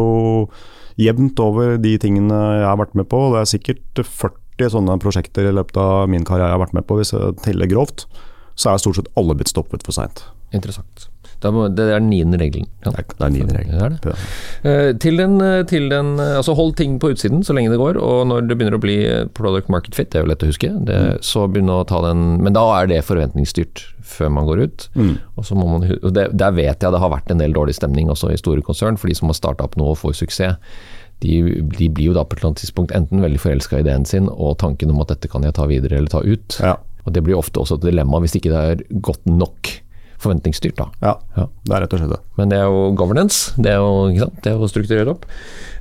jevnt over de tingene jeg har vært med på, det er sikkert 40 sånne prosjekter i løpet av min karriere jeg har vært med på, hvis jeg teller grovt, så er stort sett alle blitt stoppet for seint. Interessant. Må, det er den niende regelen. Ja. Det er, niende regelen. Det er det. Eh, til den, eh, til den eh, Altså hold ting på utsiden så lenge det går, og når det begynner å bli product market fit, det er jo lett å huske, det, så begynne å ta den Men da er det forventningsstyrt før man går ut. Og så må man, og det, Der vet jeg det har vært en del dårlig stemning også i store konsern, for de som har starta opp noe og får suksess. De, de blir jo da på et eller annet tidspunkt enten veldig forelska i ideen sin og tanken om at dette kan jeg ta videre eller ta ut. Ja. Og Det blir ofte også et dilemma hvis ikke det er godt nok forventningsstyrt. da. Ja, Ja. det er rett og slett det. Men det er jo governance, det er jo, ikke sant? Det er jo strukturert opp.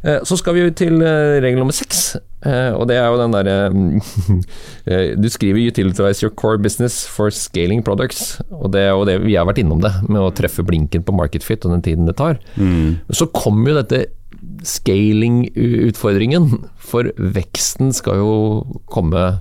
Eh, Så skal vi til eh, regel nummer seks, eh, og det er jo den derre Du skriver 'utilize your core business for scaling products', og det er jo det vi har vært innom det, med å treffe blinken på market fit og den tiden det tar. Så kommer jo dette scaling-utfordringen, for veksten skal jo komme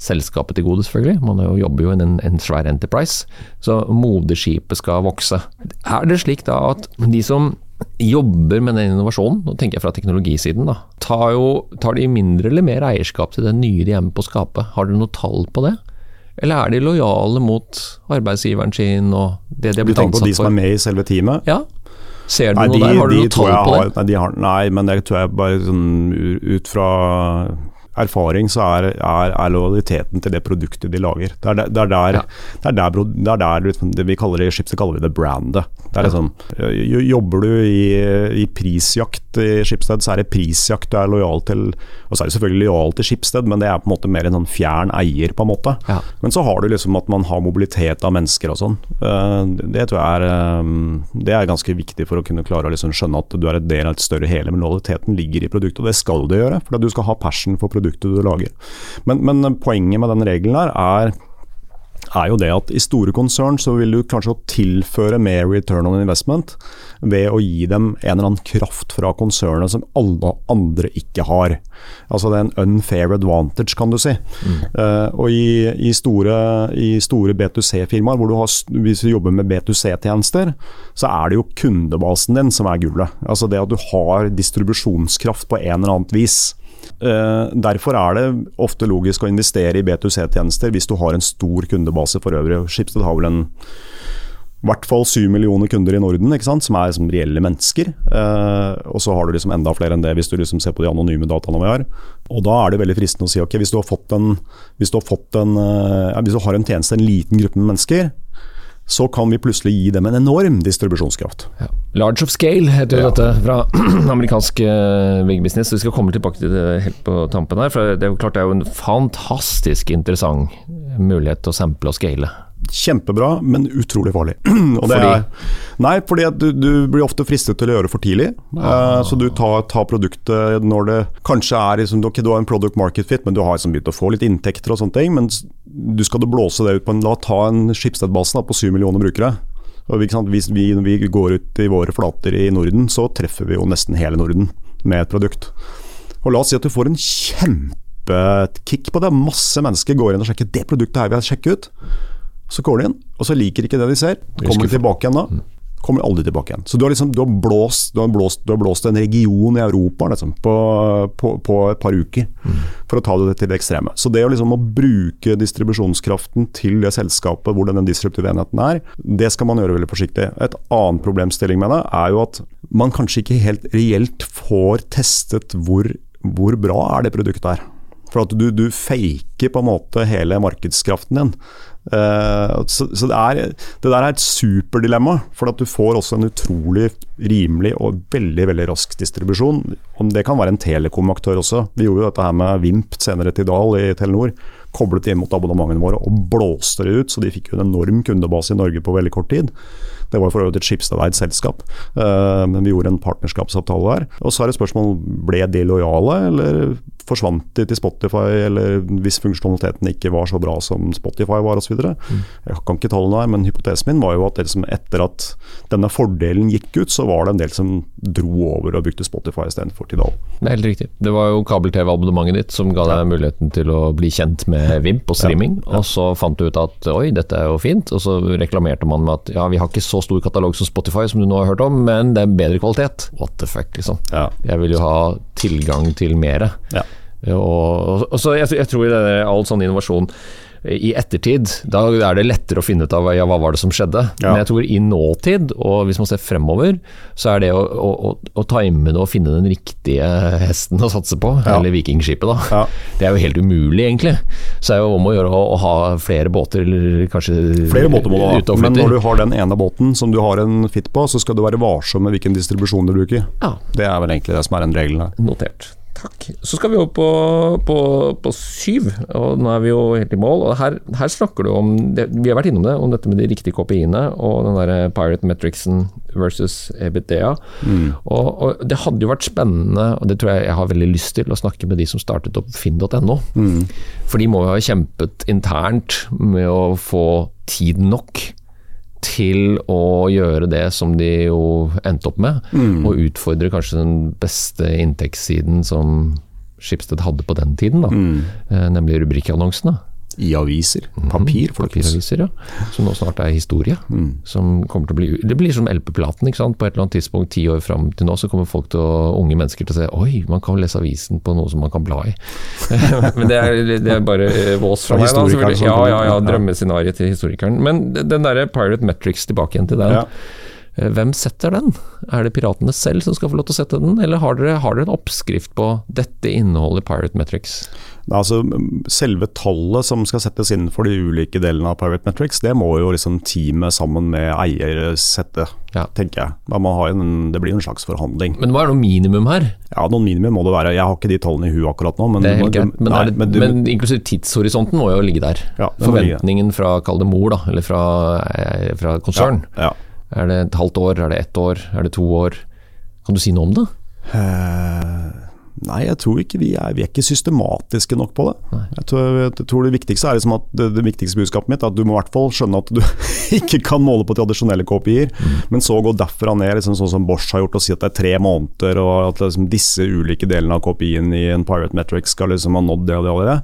selskapet til gode, selvfølgelig. Man er jo, jobber jo i en, en svær enterprise, så moderskipet skal vokse. Er det slik da at de som jobber med den innovasjonen, nå tenker jeg fra teknologisiden, da, tar, jo, tar de mindre eller mer eierskap til det nye de er med på å skape? Har dere noe tall på det? Eller er de lojale mot arbeidsgiveren sin og det de har blitt ansatt for? Du tenker på de som er med i selve teamet? Ja. Ser du Nei, noe de, der? Har du de noe tall på har, det? nei, de har, nei, men det tror jeg bare sånn ut fra erfaring så er, er, er lojaliteten til det produktet de lager. Det er der, det er der, det der, det der det vi kaller det i Schibsted kaller vi det brandet. Det er liksom, Jobber du i, i prisjakt i Schibsted, så er det prisjakt du er lojal til. Og så er du selvfølgelig lojal til Schibsted, men det er på en måte mer en sånn fjern eier, på en måte. Ja. Men så har du liksom at man har mobilitet av mennesker og sånn. Eh, Det tror jeg er, eh, det er ganske viktig for å kunne klare å liksom skjønne at du er et del av et større hele. Men lojaliteten ligger i produktet, og det skal det gjøre. For du skal ha passion for produktet du lager. Men, men poenget med den regelen her er er jo det at i store konsern så vil du kanskje tilføre mer return on investment ved å gi dem en eller annen kraft fra konsernet som alle andre ikke har. Altså det er en unfair advantage, kan du si. Mm. Uh, og i, i, store, store B2C-firmaer, hvor du har, hvis du jobber med B2C-tjenester, så er det jo kundebasen din som er gullet. Altså det at du har distribusjonskraft på en eller annet vis. Uh, derfor er det ofte logisk å investere i B2C-tjenester hvis du har en stor kundebase for øvrig. Schibsted har vel en i hvert fall syv millioner kunder i Norden, som er liksom reelle mennesker. Eh, og så har du liksom enda flere enn det hvis du liksom ser på de anonyme dataene vi har. Og da er det veldig fristende å si ok, hvis du har fått en, hvis du har, en, eh, hvis du har en tjeneste, en liten gruppe med mennesker, så kan vi plutselig gi dem en enorm distribusjonskraft. Ja. Large of scale heter jo ja. dette fra amerikansk uh, big. Vi skal komme tilbake til det helt på tampen her. for Det er jo klart det er jo en fantastisk interessant mulighet til å sample og scale. Kjempebra, men utrolig farlig. Er, nei, fordi du, du, blir ofte fristet til å gjøre for tidlig. Ah. Uh, så du tar, tar, produktet når det kanskje er liksom, okay, Du har en product market fit, men du har liksom begynt å få litt inntekter og sånne ting. Men du skal du blåse det ut på en La ta en Schibsted-basen på syv millioner brukere. Og Hvis vi, vi, går ut i våre flater i Norden, så treffer vi jo nesten hele Norden med et produkt. Og La oss si at du får en kjempekick på det. Masse mennesker går inn og sjekker det produktet her vi har sjekket ut. Så går de inn, og så liker de ikke det de ser. Kommer de tilbake igjen da? Mm. Kommer aldri tilbake igjen. Så du har, liksom, du har, blåst, du har, blåst, du har blåst, en region i Europa liksom, på, på, på, et par uker, mm. for å ta det til det ekstreme. Så det å, liksom, å bruke distribusjonskraften til det selskapet hvor den disruptive enheten er, det skal man gjøre veldig forsiktig. Et annen problemstilling med det er jo at man kanskje ikke helt reelt får testet hvor, hvor bra er det produktet er. For at du, du faker på en måte hele markedskraften din. Uh, så, så det, er, det, der er et superdilemma, for at du får også en utrolig rimelig og veldig veldig rask distribusjon. Og det kan være en telekomaktør også. Vi gjorde jo dette her med Vimp senere til Dal i Telenor. Koblet inn mot abonnementene våre og blåste det ut, så de fikk jo en enorm kundebase i Norge på veldig kort tid. Det var for øvrig et skipsarbeid selskap, uh, men vi gjorde en partnerskapsavtale der. Og så er det spørsmål ble de lojale, eller forsvant de til Spotify, eller hvis funksjonaliteten ikke var så bra som Spotify var osv. Mm. Jeg kan ikke tallene her, men hypotesen min var jo at liksom etter at denne fordelen gikk ut, så var det en del som dro over og brukte Spotify istedenfor Tidal. Det er helt riktig. Det var jo kabel-TV-abonnementet ditt som ga deg muligheten til å bli kjent med Vimp og streaming, ja, ja. og så fant du ut at oi, dette er jo fint, og så reklamerte man med at ja, vi har ikke så stor katalog som Spotify som du nå har hørt om, men det er bedre kvalitet. What the fuck, liksom. Ja. Jeg vil jo ha tilgang til mere. Ja. Og, og, så jeg, jeg tror i all sånn innovasjon i ettertid, da er det lettere å finne ut av ja, hva var det som skjedde. Ja. Men jeg tror i nåtid, og hvis man ser fremover, så er det å, å, å time det og finne den riktige hesten å satse på, ja. eller vikingskipet, da. Ja. Det er jo helt umulig, egentlig. Så er det jo om å gjøre å, å ha flere båter, eller kanskje Flere båter må du ha, men når du har den ene båten som du har en fit på, så skal du være varsom med hvilken distribusjon du bruker. Det er vel egentlig det som er den regelen her. Notert. Takk. Så skal vi opp på, på, på, syv, og nå er vi jo helt i mål. og Her, her snakker du om det, Vi har vært innom det, om dette med de riktige KPI-ene og den der Pirate Metricsen versus EBITDA. Mm. Og, og, Det hadde jo vært spennende, og det tror jeg jeg har veldig lyst til, å snakke med de som startet opp finn.no. Mm. For de må jo ha kjempet internt med å få tid nok til å gjøre det som de jo endte opp med, mm. og utfordre kanskje den beste inntektssiden som Skipsted hadde på den tiden, da. Mm. Eh, nemlig rubrikkannonsene. I aviser. Mhm. Papir, mm, Papiraviser, ja. Som nå snart er historie. Mm. Som kommer til å bli Det blir som LP-platen, ikke sant. På et eller annet tidspunkt ti år fram til nå, så kommer folk til å, unge mennesker til å se Oi, man kan lese avisen på noe som man kan bla i. Men det er, det er bare vås fra meg, da. Ja, ja, ja. Drømmescenarioet til historikeren. Men den derre Pirate Metrics, tilbake igjen til den. Ja. Eh, hvem setter den? Er det piratene selv som skal få lov til å sette den, eller har dere, har dere en oppskrift på dette inneholder Pirate Metrics? Altså, selve tallet som skal settes inn for de ulike delene av Pirate Metrics, det må jo liksom teamet sammen med eier sette, ja. tenker jeg. En, det blir en slags forhandling. Men hva er noe minimum her? Ja, noen minimum må det være. Jeg har ikke de tallene i huet akkurat nå. Men, det er helt greit. Men, nei, men, du, men, inklusiv tidshorisonten må jo ligge der. Ja, Forventningen fra, kall det mor, da, eller fra, eh, fra konsern. Ja, er det et halvt år, er det ett år, er det to år? Kan du si noe om det? Uh, Nei, jeg tror ikke vi er, vi er ikke systematiske nok på det. Jeg tror, jeg tror, Det viktigste er liksom at det, det, viktigste budskapet mitt er at du må i hvert fall skjønne at du ikke kan måle på tradisjonelle KPI-er, mm. men så gå derfra ned, liksom sånn som Bosch har gjort, og si at det er tre måneder, og at liksom disse ulike delene av KPI-en i en Pirate Metric skal liksom ha nådd det og det og det.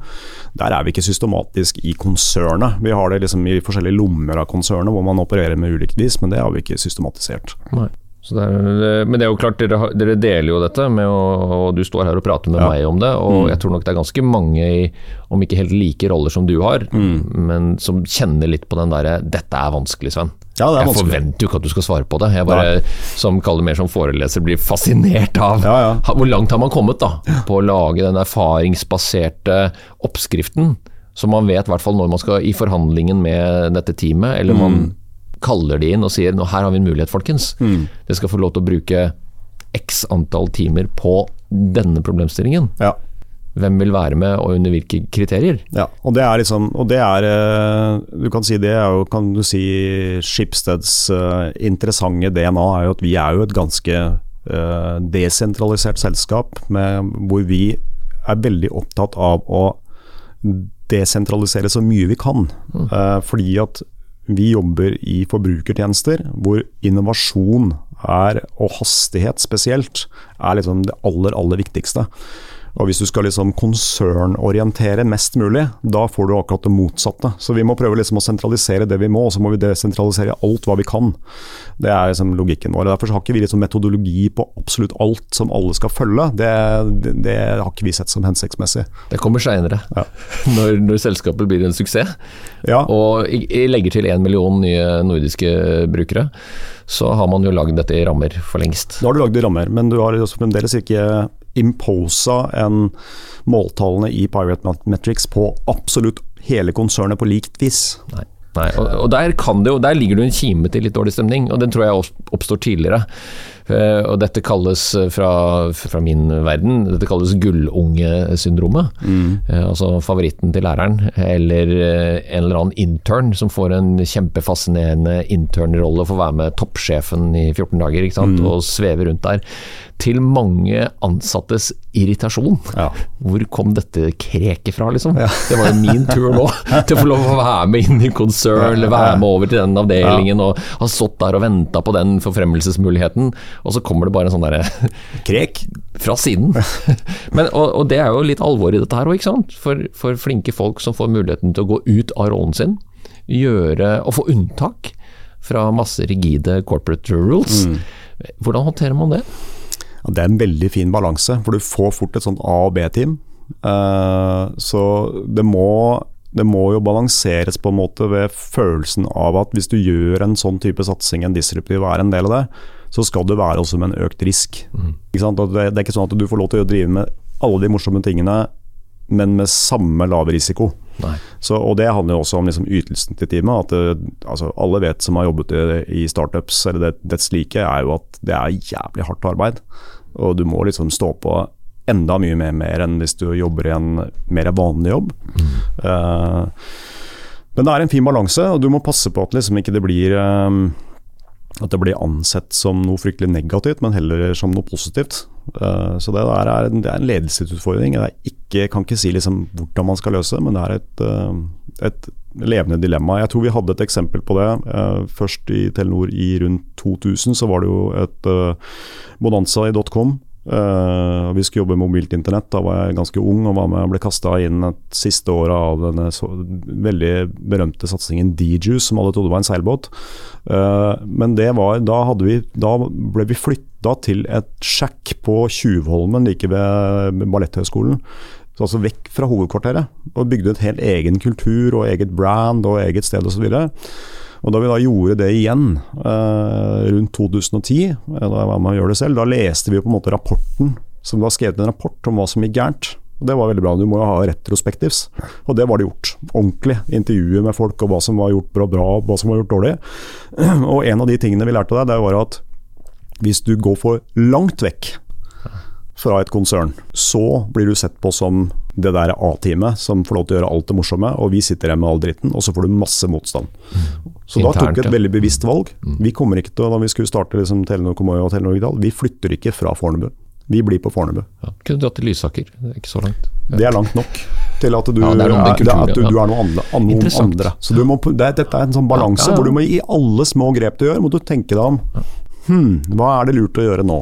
Der er vi ikke systematisk i konsernet. Vi har det liksom i forskjellige lommer av konsernet hvor man opererer med ulikt vis, men det har vi ikke systematisert. Nei. Det er, men det er jo klart, dere, dere, deler jo dette, med å, og du står her og prater med ja. meg om det. Og mm. jeg tror nok det er ganske mange, i, om ikke helt like roller som du har, mm. men som kjenner litt på den derre 'dette er vanskelig, Sven'. Ja, jeg forventer jo ikke at du skal svare på det. Jeg bare, som kaller mer som foreleser, blir fascinert av ja, ja. hvor langt har man kommet da, på å lage den erfaringsbaserte oppskriften, som man vet, i hvert fall når man skal i forhandlingen med dette teamet, eller man mm kaller de inn og sier nå her har vi en mulighet, folkens. Mm. Dere skal få lov til å bruke x antall timer på denne problemstillingen. Ja. Hvem vil være med, og under hvilke kriterier? Ja, og det er liksom Og det er eh, Du kan si det er jo Kan du si Schibsteds uh, interessante DNA er jo at vi er jo et ganske uh, desentralisert selskap med, hvor vi er veldig opptatt av å desentralisere så mye vi kan. Mm. Uh, fordi at vi jobber i forbrukertjenester hvor innovasjon er, og hastighet spesielt, er liksom det aller, aller viktigste. Og Hvis du skal liksom konsernorientere mest mulig, da får du akkurat det motsatte. Så vi må prøve liksom å sentralisere det vi må, og så må vi desentralisere alt hva vi kan. Det er liksom logikken vår. Derfor har ikke vi liksom metodologi på absolutt alt som alle skal følge. Det, det, det har ikke vi sett som hensiktsmessig. Det kommer seinere, ja. når, når, selskapet blir en suksess. Ja. Og jeg legger til én million nye nordiske brukere så har man jo lagd dette i rammer for lengst. Da har du lagd det i rammer, men du har fremdeles ikke imposa en måltallene i Pirate Metrics på absolutt hele konsernet på likt vis. Nei. Nei, og, og der, jo, der, ligger det en kime til litt dårlig stemning, og den tror jeg oppstår tidligere. Uh, og dette kalles eh, fra, fra, min verden dette kalles gullungesyndromet. Mm. Uh, altså favoritten til læreren, eller en eller annen intern som får en kjempefascinerende internrolle og får være med toppsjefen i 14 dager mm. og sveve rundt der til mange ansattes irritasjon. Ja. Hvor kom dette kreket fra, liksom? Ja. Det var jo min tur nå til å få lov å være med inn i konsern, være med over til den avdelingen og ha stått der og venta på den forfremmelsesmuligheten, og så kommer det bare en sånn derre Krek? Fra siden. Men, og, og, det er jo litt alvor i dette her òg, ikke sant? For, for, flinke folk som får muligheten til å gå ut av rollen sin, gjøre og få unntak fra masse rigide corporate rules. Mm. Hvordan håndterer man det? Det er en veldig fin balanse, for du får fort et sånt A- og B-team. Uh, så det må, det må jo balanseres på en måte ved følelsen av at hvis du gjør en sånn type satsing, en disruptiv er en del av det, så skal det være også med en økt risk. Mm. Det, det, er ikke sånn at du får lov til å drive med alle de morsomme tingene, men med samme lav risiko. Så, og Det handler jo også om liksom ytelsen til teamet. at det, altså Alle vet som har jobbet i, i startups eller det, dets like, er jo at det er jævlig hardt arbeid. Og du må liksom stå på enda mye mer, mer enn hvis du jobber i en mer vanlig jobb. Mm. Uh, men det er en fin balanse, og du må passe på at liksom ikke det blir um, at det blir ansett som noe fryktelig negativt, men heller som noe positivt. Uh, så det, er, det er en ledelsesutfordring. Jeg ikke, kan ikke si liksom hvordan man skal løse, det, men det er et, uh, et, levende dilemma. Jeg tror vi hadde et eksempel på det. Uh, først i Telenor i rundt 2000 så var det jo et bonanza i .com Uh, vi skulle jobbe med mobilt internett. Da var jeg ganske ung og var med og ble kasta inn et siste året av denne så, veldig berømte satsingen D-Juice, som alle trodde var en seilbåt. Uh, men det var, da, vi, da ble vi flytta til et sjakk på Tjuvholmen like ved Balletthøgskolen. Altså vekk fra hovedkvarteret. Og bygde et helt egen kultur og eget brand og eget sted osv. Og Da vi da gjorde det igjen eh, rundt 2010, eh, da jeg var med å gjøre det selv, da leste vi på en måte rapporten som var skrevet en rapport om hva som gikk gærent. Det var veldig bra. Du må jo ha retrospektivs. Og det var det gjort. Ordentlig. Intervjuer med folk og hva som var gjort bra, bra og hva som var gjort dårlig. Og en av de tingene vi lærte deg, det var at hvis du går for langt vekk fra et konsern, så blir du sett på som det der A-teamet som får lov til å gjøre alt det morsomme, og vi sitter her med all dritten, og så får du masse motstand. Så Internt, da tok vi et veldig bevisst valg. Mm. Vi kommer ikke til, da vi skulle starte liksom, Telenor Komoy og Telenor Digital, vi flytter ikke fra Fornebu. Vi blir på Fornebu. Ja. Kunne dratt til Lysaker, det er ikke så langt. Det er langt nok til at du, Ja, er noe er, er, at du, du er noe andre. Noen andre. Så du må, det, dette er en sånn balanse Ja, hvor du må i alle små grep du gjør, må du tenke deg om. Hm, hva er det lurt å gjøre nå?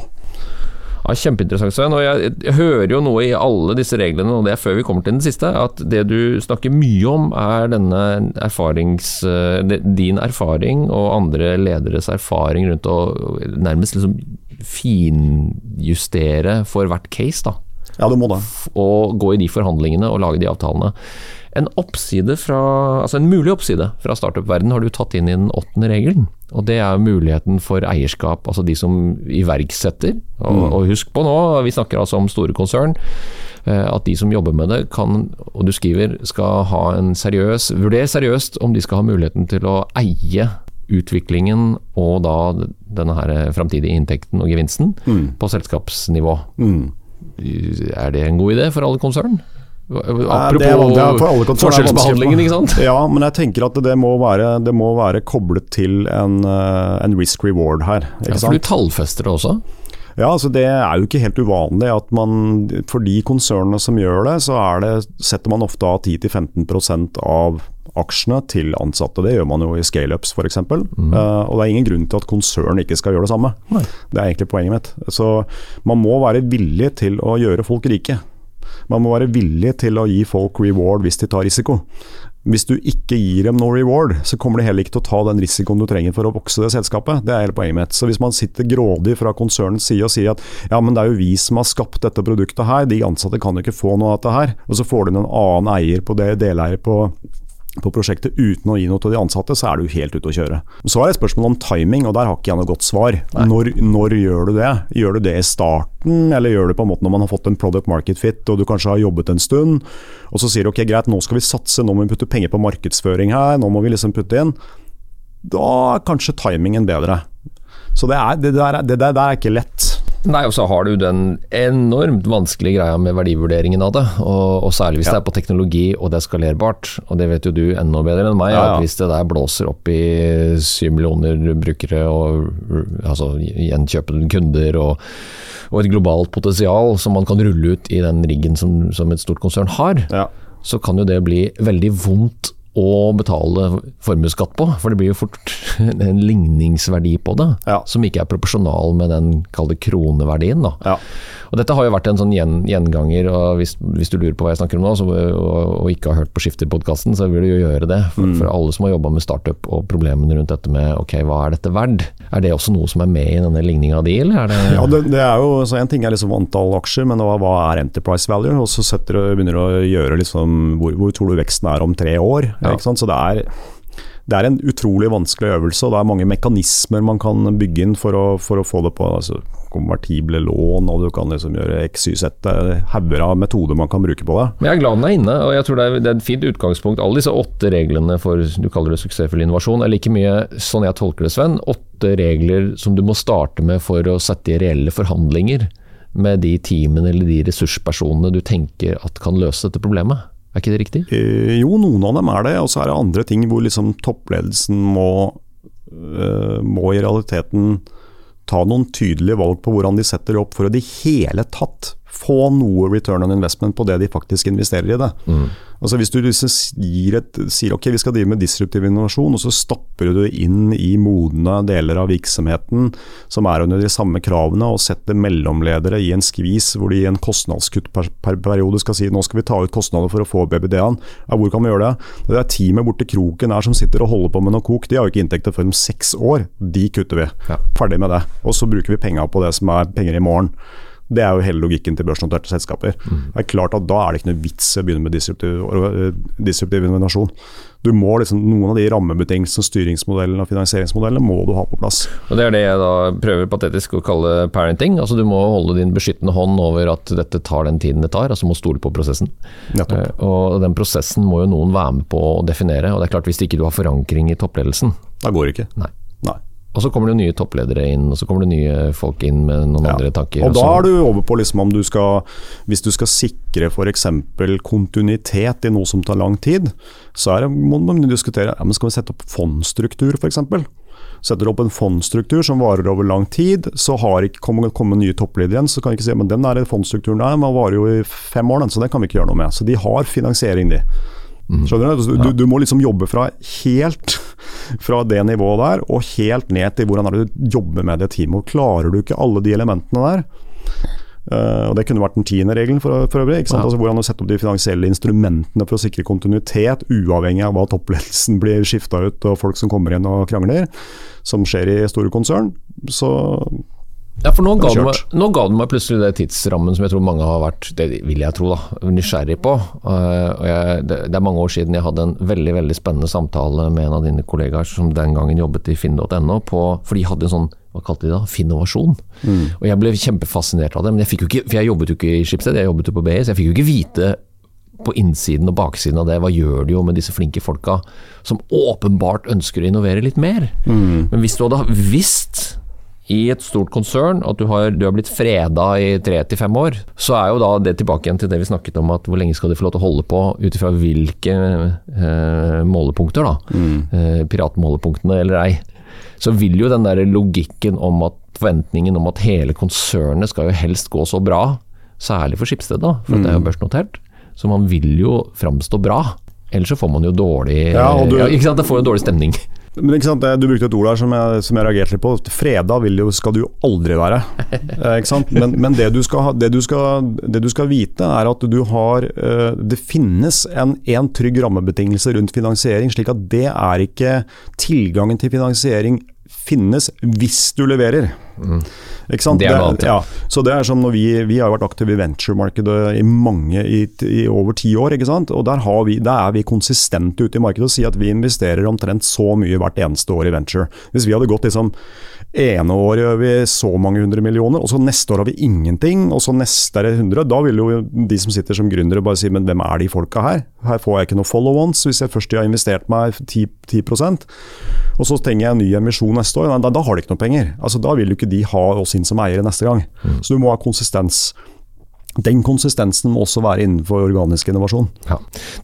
Ja, Kjempeinteressant, Sven. Og jeg, jeg hører jo noe i alle disse reglene, og det er før vi kommer til den siste, at det du snakker mye om er denne erfarings... eh, Din erfaring og andre lederes erfaring rundt å nærmest liksom finjustere for hvert case, da. Ja, du må det. Og gå i de forhandlingene og lage de avtalene. En oppside fra, altså en mulig oppside fra startup-verden har du tatt inn i den åttende regelen. Og det er muligheten for eierskap, altså de som iverksetter. Og, og husk på nå, vi snakker altså om store konsern. eh, At de som jobber med det kan, og du skriver, skal ha en seriøs Vurder seriøst om de skal ha muligheten til å eie utviklingen og da denne her framtidige inntekten og gevinsten på selskapsnivå. Er det en god idé for alle konsern? Apropos det det forskjellsbehandlingen, ikke sant? Ja, men jeg tenker at det må være, det må være koblet til en, eh, en risk reward her. Ja, for du tallfester det også? Ja, altså Det er jo ikke helt uvanlig at man For de konsernene som gjør det, så det, setter man ofte av 10-15% av aksjene til ansatte. Det gjør man jo i scaleups f.eks. Mm. Uh, og det er ingen grunn til at konsern ikke skal gjøre det samme. Det er egentlig poenget mitt. Så man må være villig til å gjøre folk rike. Man må være villig til å gi folk reward hvis de tar risiko. Hvis du ikke gir dem noe reward, så kommer de heller ikke til å ta den risikoen du trenger for å vokse det selskapet. Det er hele poenget mitt. Så hvis man sitter grådig fra konsernets side og sier at ja, men det er jo vi som har skapt dette produktet her, de ansatte kan jo ikke få noe av dette her, og så får du en annen eier på det, deleier på på prosjektet uten å gi noe til de ansatte, så er du helt ute å kjøre. Så er det et spørsmål om timing, og der har ikke jeg noe godt svar. Når, når gjør du det? Gjør du det i starten, eller gjør du det på en måte når man har fått en product market fit og du kanskje har jobbet en stund, og så sier du ok, greit, nå skal vi satse, nå må vi putte penger på markedsføring her, nå må vi liksom putte inn. Da er kanskje timingen bedre. Så det, er, det, der, er- det der, der er ikke lett. Nei, og så har du den enormt vanskelige greia med verdivurderingen av det. Og, og særlig hvis det er på teknologi og det er skalerbart. Og det vet jo du enda bedre enn meg. Ja, ja. At hvis det der blåser opp i syv millioner brukere og altså, gjenkjøpende kunder og, og et globalt potensial som man kan rulle ut i den riggen som, som et stort konsern har, Ja. så kan jo det bli veldig vondt å betale formuesskatt på. For det blir jo fort en ligningsverdi på det, Ja. som ikke er proporsjonal med den kalde kroneverdien. Ja. Og Dette har jo vært en sånn gjen, gjenganger, og hvis, hvis du lurer på hva jeg snakker om nå, så, og, og ikke har hørt på Skifter-podkasten, så vil du jo gjøre det. For, for alle som har jobba med startup og problemene rundt dette med ok, hva er dette verdt? Er det også noe som er med i denne ligninga di, eller er det Ja, det, det er jo, så En ting er liksom antall aksjer, men hva, hva er enterprise value? Og så setter du, begynner du å gjøre liksom, hvor, hvor tror du veksten er om tre år? Ja. Så det er, det er en utrolig vanskelig øvelse, og det er mange mekanismer man kan bygge inn for å, for å få det på. Altså, konvertible lån, og du kan liksom gjøre x, y, z. Det er hauger av metoder man kan bruke på det. Men jeg er glad den er inne, og jeg tror det er, det er et fint utgangspunkt. Alle disse åtte reglene for du kaller det suksessfull innovasjon, er like mye, sånn jeg tolker det, Sven, åtte regler som du må starte med for å sette i reelle forhandlinger med de teamene eller de ressurspersonene du tenker at kan løse dette problemet. Er ikke det riktig? Eh, jo, noen av dem er det, og så er det andre ting hvor liksom toppledelsen må, eh, må i realiteten ta noen tydelige valg på hvordan de setter opp for i det hele tatt få noe return on investment på det de faktisk investerer i det. Altså Hvis du liksom gir et, sier ok, vi skal drive med disruptiv innovasjon, og så stapper du det inn i modne deler av virksomheten som er under de samme kravene, og setter mellomledere i en skvis hvor de i en kostnadskutt per, per periode skal si nå skal vi ta ut kostnader for å få BBD-en. Ja, hvor kan vi gjøre det? Det er teamet borti kroken her som sitter og holder på med noe kok, de har jo ikke inntekter før om seks år. De kutter vi. Ja. Ferdig med det. Og så bruker vi penga på det som er penger i morgen. Det er jo hele logikken til børsnoterte selskaper. Det er klart at Da er det ikke noe vits i å begynne med disruptiv, eh, disruptiv innovasjon. Du må liksom, Noen av de rammebetingelsene, styringsmodellene og finansieringsmodellene må du ha på plass. Og Det er det jeg da prøver patetisk å kalle parenting. Altså Du må holde din beskyttende hånd over at dette tar den tiden det tar, altså må stole på prosessen. Nettopp. Eh, Og den prosessen må jo noen være med på å definere. Og det er klart Hvis ikke du har forankring i toppledelsen, Da går det ikke. nei. Og så kommer det nye toppledere inn, og så kommer det nye folk inn med noen Ja. andre tanker. Og da er du over på liksom om du skal Hvis du skal sikre f.eks. kontinuitet i noe som tar lang tid, så det, må man diskutere ja, men skal vi sette opp fondsstruktur f.eks. setter du opp en fondsstruktur som varer over lang tid, så har ikke kommet, kommet nye toppledere igjen, så kan vi ikke si men den der fondsstrukturen der man varer jo i fem år, den, så den kan vi ikke gjøre noe med. Så de har finansiering, de. Skjønner Du du, du må liksom jobbe fra helt fra det nivået der, og helt ned til hvordan er du jobber med det teamet. og Klarer du ikke alle de elementene der, Uh, og Det kunne vært den tiende regelen for, for øvrig. Ja. Altså Hvordan å sette opp de finansielle instrumentene for å sikre kontinuitet, uavhengig av hva toppledelsen blir skifta ut og folk som kommer inn og krangler, som skjer i store konsern. Så ja, for nå ga, du meg, nå ga du meg plutselig det tidsrammen som jeg tror mange har vært, det vil jeg tro, da, nysgjerrig på. Uh, og jeg, det, det, er mange år siden jeg hadde en veldig veldig spennende samtale med en av dine kollegaer som den gangen jobbet i finn.no, for de hadde en sånn hva kalte de da, Finnovasjon. Mm. Og jeg ble kjempefascinert av det, men jeg fikk jo ikke, for jeg jobbet jo ikke i Schibsted, jeg jobbet jo på BI, så jeg fikk jo ikke vite på innsiden og baksiden av det, hva gjør de jo med disse flinke folka som åpenbart ønsker å innovere litt mer. Mm. Men hvis du hadde visst i et stort konsern at du har, du har blitt freda i tre til fem år, så er jo da det tilbake igjen til det vi snakket om, at hvor lenge skal de få lov til å holde på ut ifra hvilke eh, målepunkter, da. Mm. Eh, piratmålepunktene eller ei. Så vil jo den der logikken om at forventningen om at hele konsernet skal jo helst gå så bra, særlig for Skipsted, da, for mm. det er jo mm. børsnotert, så man vil jo framstå bra. Ellers så får man jo dårlig ja, du, ja? Det får jo dårlig stemning. Men ikke sant, Du brukte et ord der som jeg, som jeg reagerte litt på. Freda jo, skal du jo aldri være. Eh, ikke sant? Men, men det, du skal, det, du skal, det, du skal, vite, er at du har eh, Det finnes en, en trygg rammebetingelse rundt finansiering, slik at det er ikke tilgangen til finansiering finnes hvis du leverer. Mm. Ikke sant? Det er annet. Ja. Så det er som når vi, vi har vært aktive i venture-markedet i mange, i, i, over ti år. ikke sant? Og der, vi, der, er vi konsistente ute i markedet og sier at vi investerer omtrent så mye hvert eneste år i venture. Hvis vi hadde gått liksom ene året gjør vi så mange hundre millioner, og så neste år har vi ingenting, og så neste er det 100. Da vil jo de som sitter som gründere bare si men hvem er de folka her? Her får jeg ikke noe follow-ons hvis jeg først har investert meg 10, 10% og så trenger jeg en ny emisjon neste år. Da, da har de ikke noe penger. Altså, da vil du ikke de ha oss inn som eiere neste gang. Mm. Så du må ha konsistens. Den konsistensen må også være innenfor organisk innovasjon. Ja.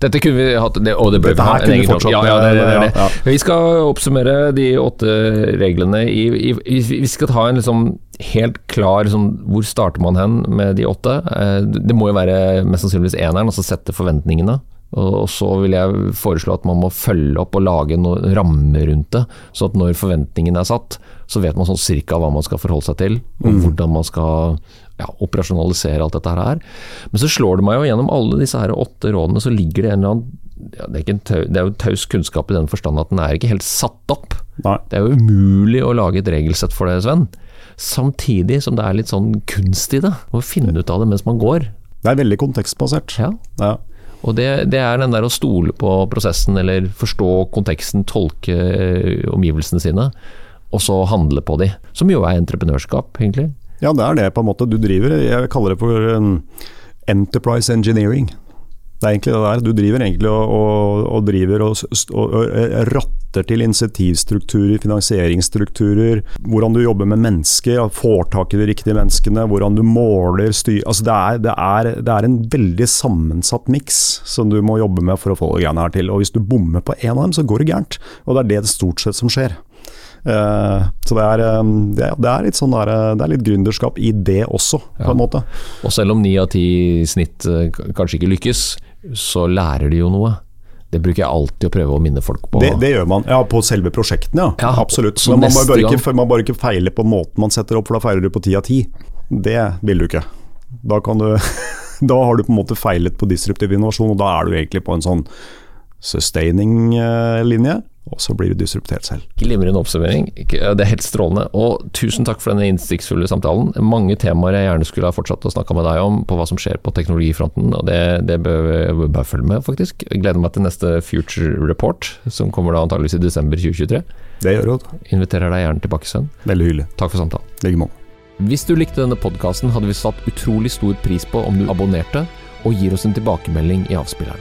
Dette kunne vi hatt, det, og det bør vi ha kunne vi fortsatt, ja, ja, det, det, det. Ja, Vi skal oppsummere de åtte reglene i, i, Vi skal ta en liksom helt klar sånn, Hvor starter man hen med de åtte? Eh, det må jo være mest sannsynligvis eneren, altså sette forventningene. Og så vil jeg foreslå at man må følge opp og lage noen rammer rundt det. Så at når forventningene er satt, så vet man sånn cirka hva man skal forholde seg til. Og mm. hvordan man skal ja, operasjonalisere alt dette her. Men så slår det meg jo gjennom alle disse her åtte rådene, så ligger det en eller annen ja, det, er tau, det, er jo taus kunnskap i den forstand at den er ikke helt satt opp. Nei. Det er jo umulig å lage et regelsett for det, Sven. Samtidig som det er litt sånn kunst i det. Å finne ut av det mens man går. Det er veldig kontekstbasert. Ja. ja. Og det, det, er den der å stole på prosessen, eller forstå konteksten, tolke eh, omgivelsene sine, og så handle på de. Som jo er entreprenørskap, egentlig. Ja, det er det, på en måte. Du driver Jeg kaller det for um, enterprise engineering. Det er egentlig det der. Du driver egentlig og, og, og driver og, og, ratter til insentivstrukturer, finansieringsstrukturer, hvordan du jobber med mennesker, får tak i de riktige menneskene, hvordan du måler, styr altså det, er, det, er, det er en veldig sammensatt miks som du må jobbe med for å få greiene her til. Og Hvis du bommer på én av dem, så går det gærent. Og det er det stort sett som skjer. Uh, så det er, det, det er, litt sånn der, det er litt gründerskap i det også, på en måte. Og selv om ni av ti snitt kanskje ikke lykkes, så lærer de jo noe. Det bruker jeg alltid å prøve å minne folk på. Det, det gjør man, ja, på selve prosjektene, ja. ja Absolutt. Men man må, ikke, man bare ikke feile på måten man setter opp, for da feiler du på ti av ti. Det vil du ikke. Da, du, da har du på en måte feilet på disruptiv innovasjon, og da er du egentlig på en sånn sustaining-linje og så blir du disruptert selv. Glimrende oppsummering. Det er helt strålende. Og tusen takk for denne innsiktsfulle samtalen. Mange temaer jeg gjerne skulle ha fortsatt å snakke med deg om på hva som skjer på teknologifronten, og det, det bør vi bare følge med, faktisk. Jeg gleder meg til neste Future Report, som kommer da antageligvis i desember 2023. Det gjør du. Inviterer deg gjerne tilbake, sønn. Veldig hyggelig. Takk for samtalen. Like måte. Hvis du likte denne podkasten, hadde vi satt utrolig stor pris på om du abonnerte og gir oss en tilbakemelding i avspilleren.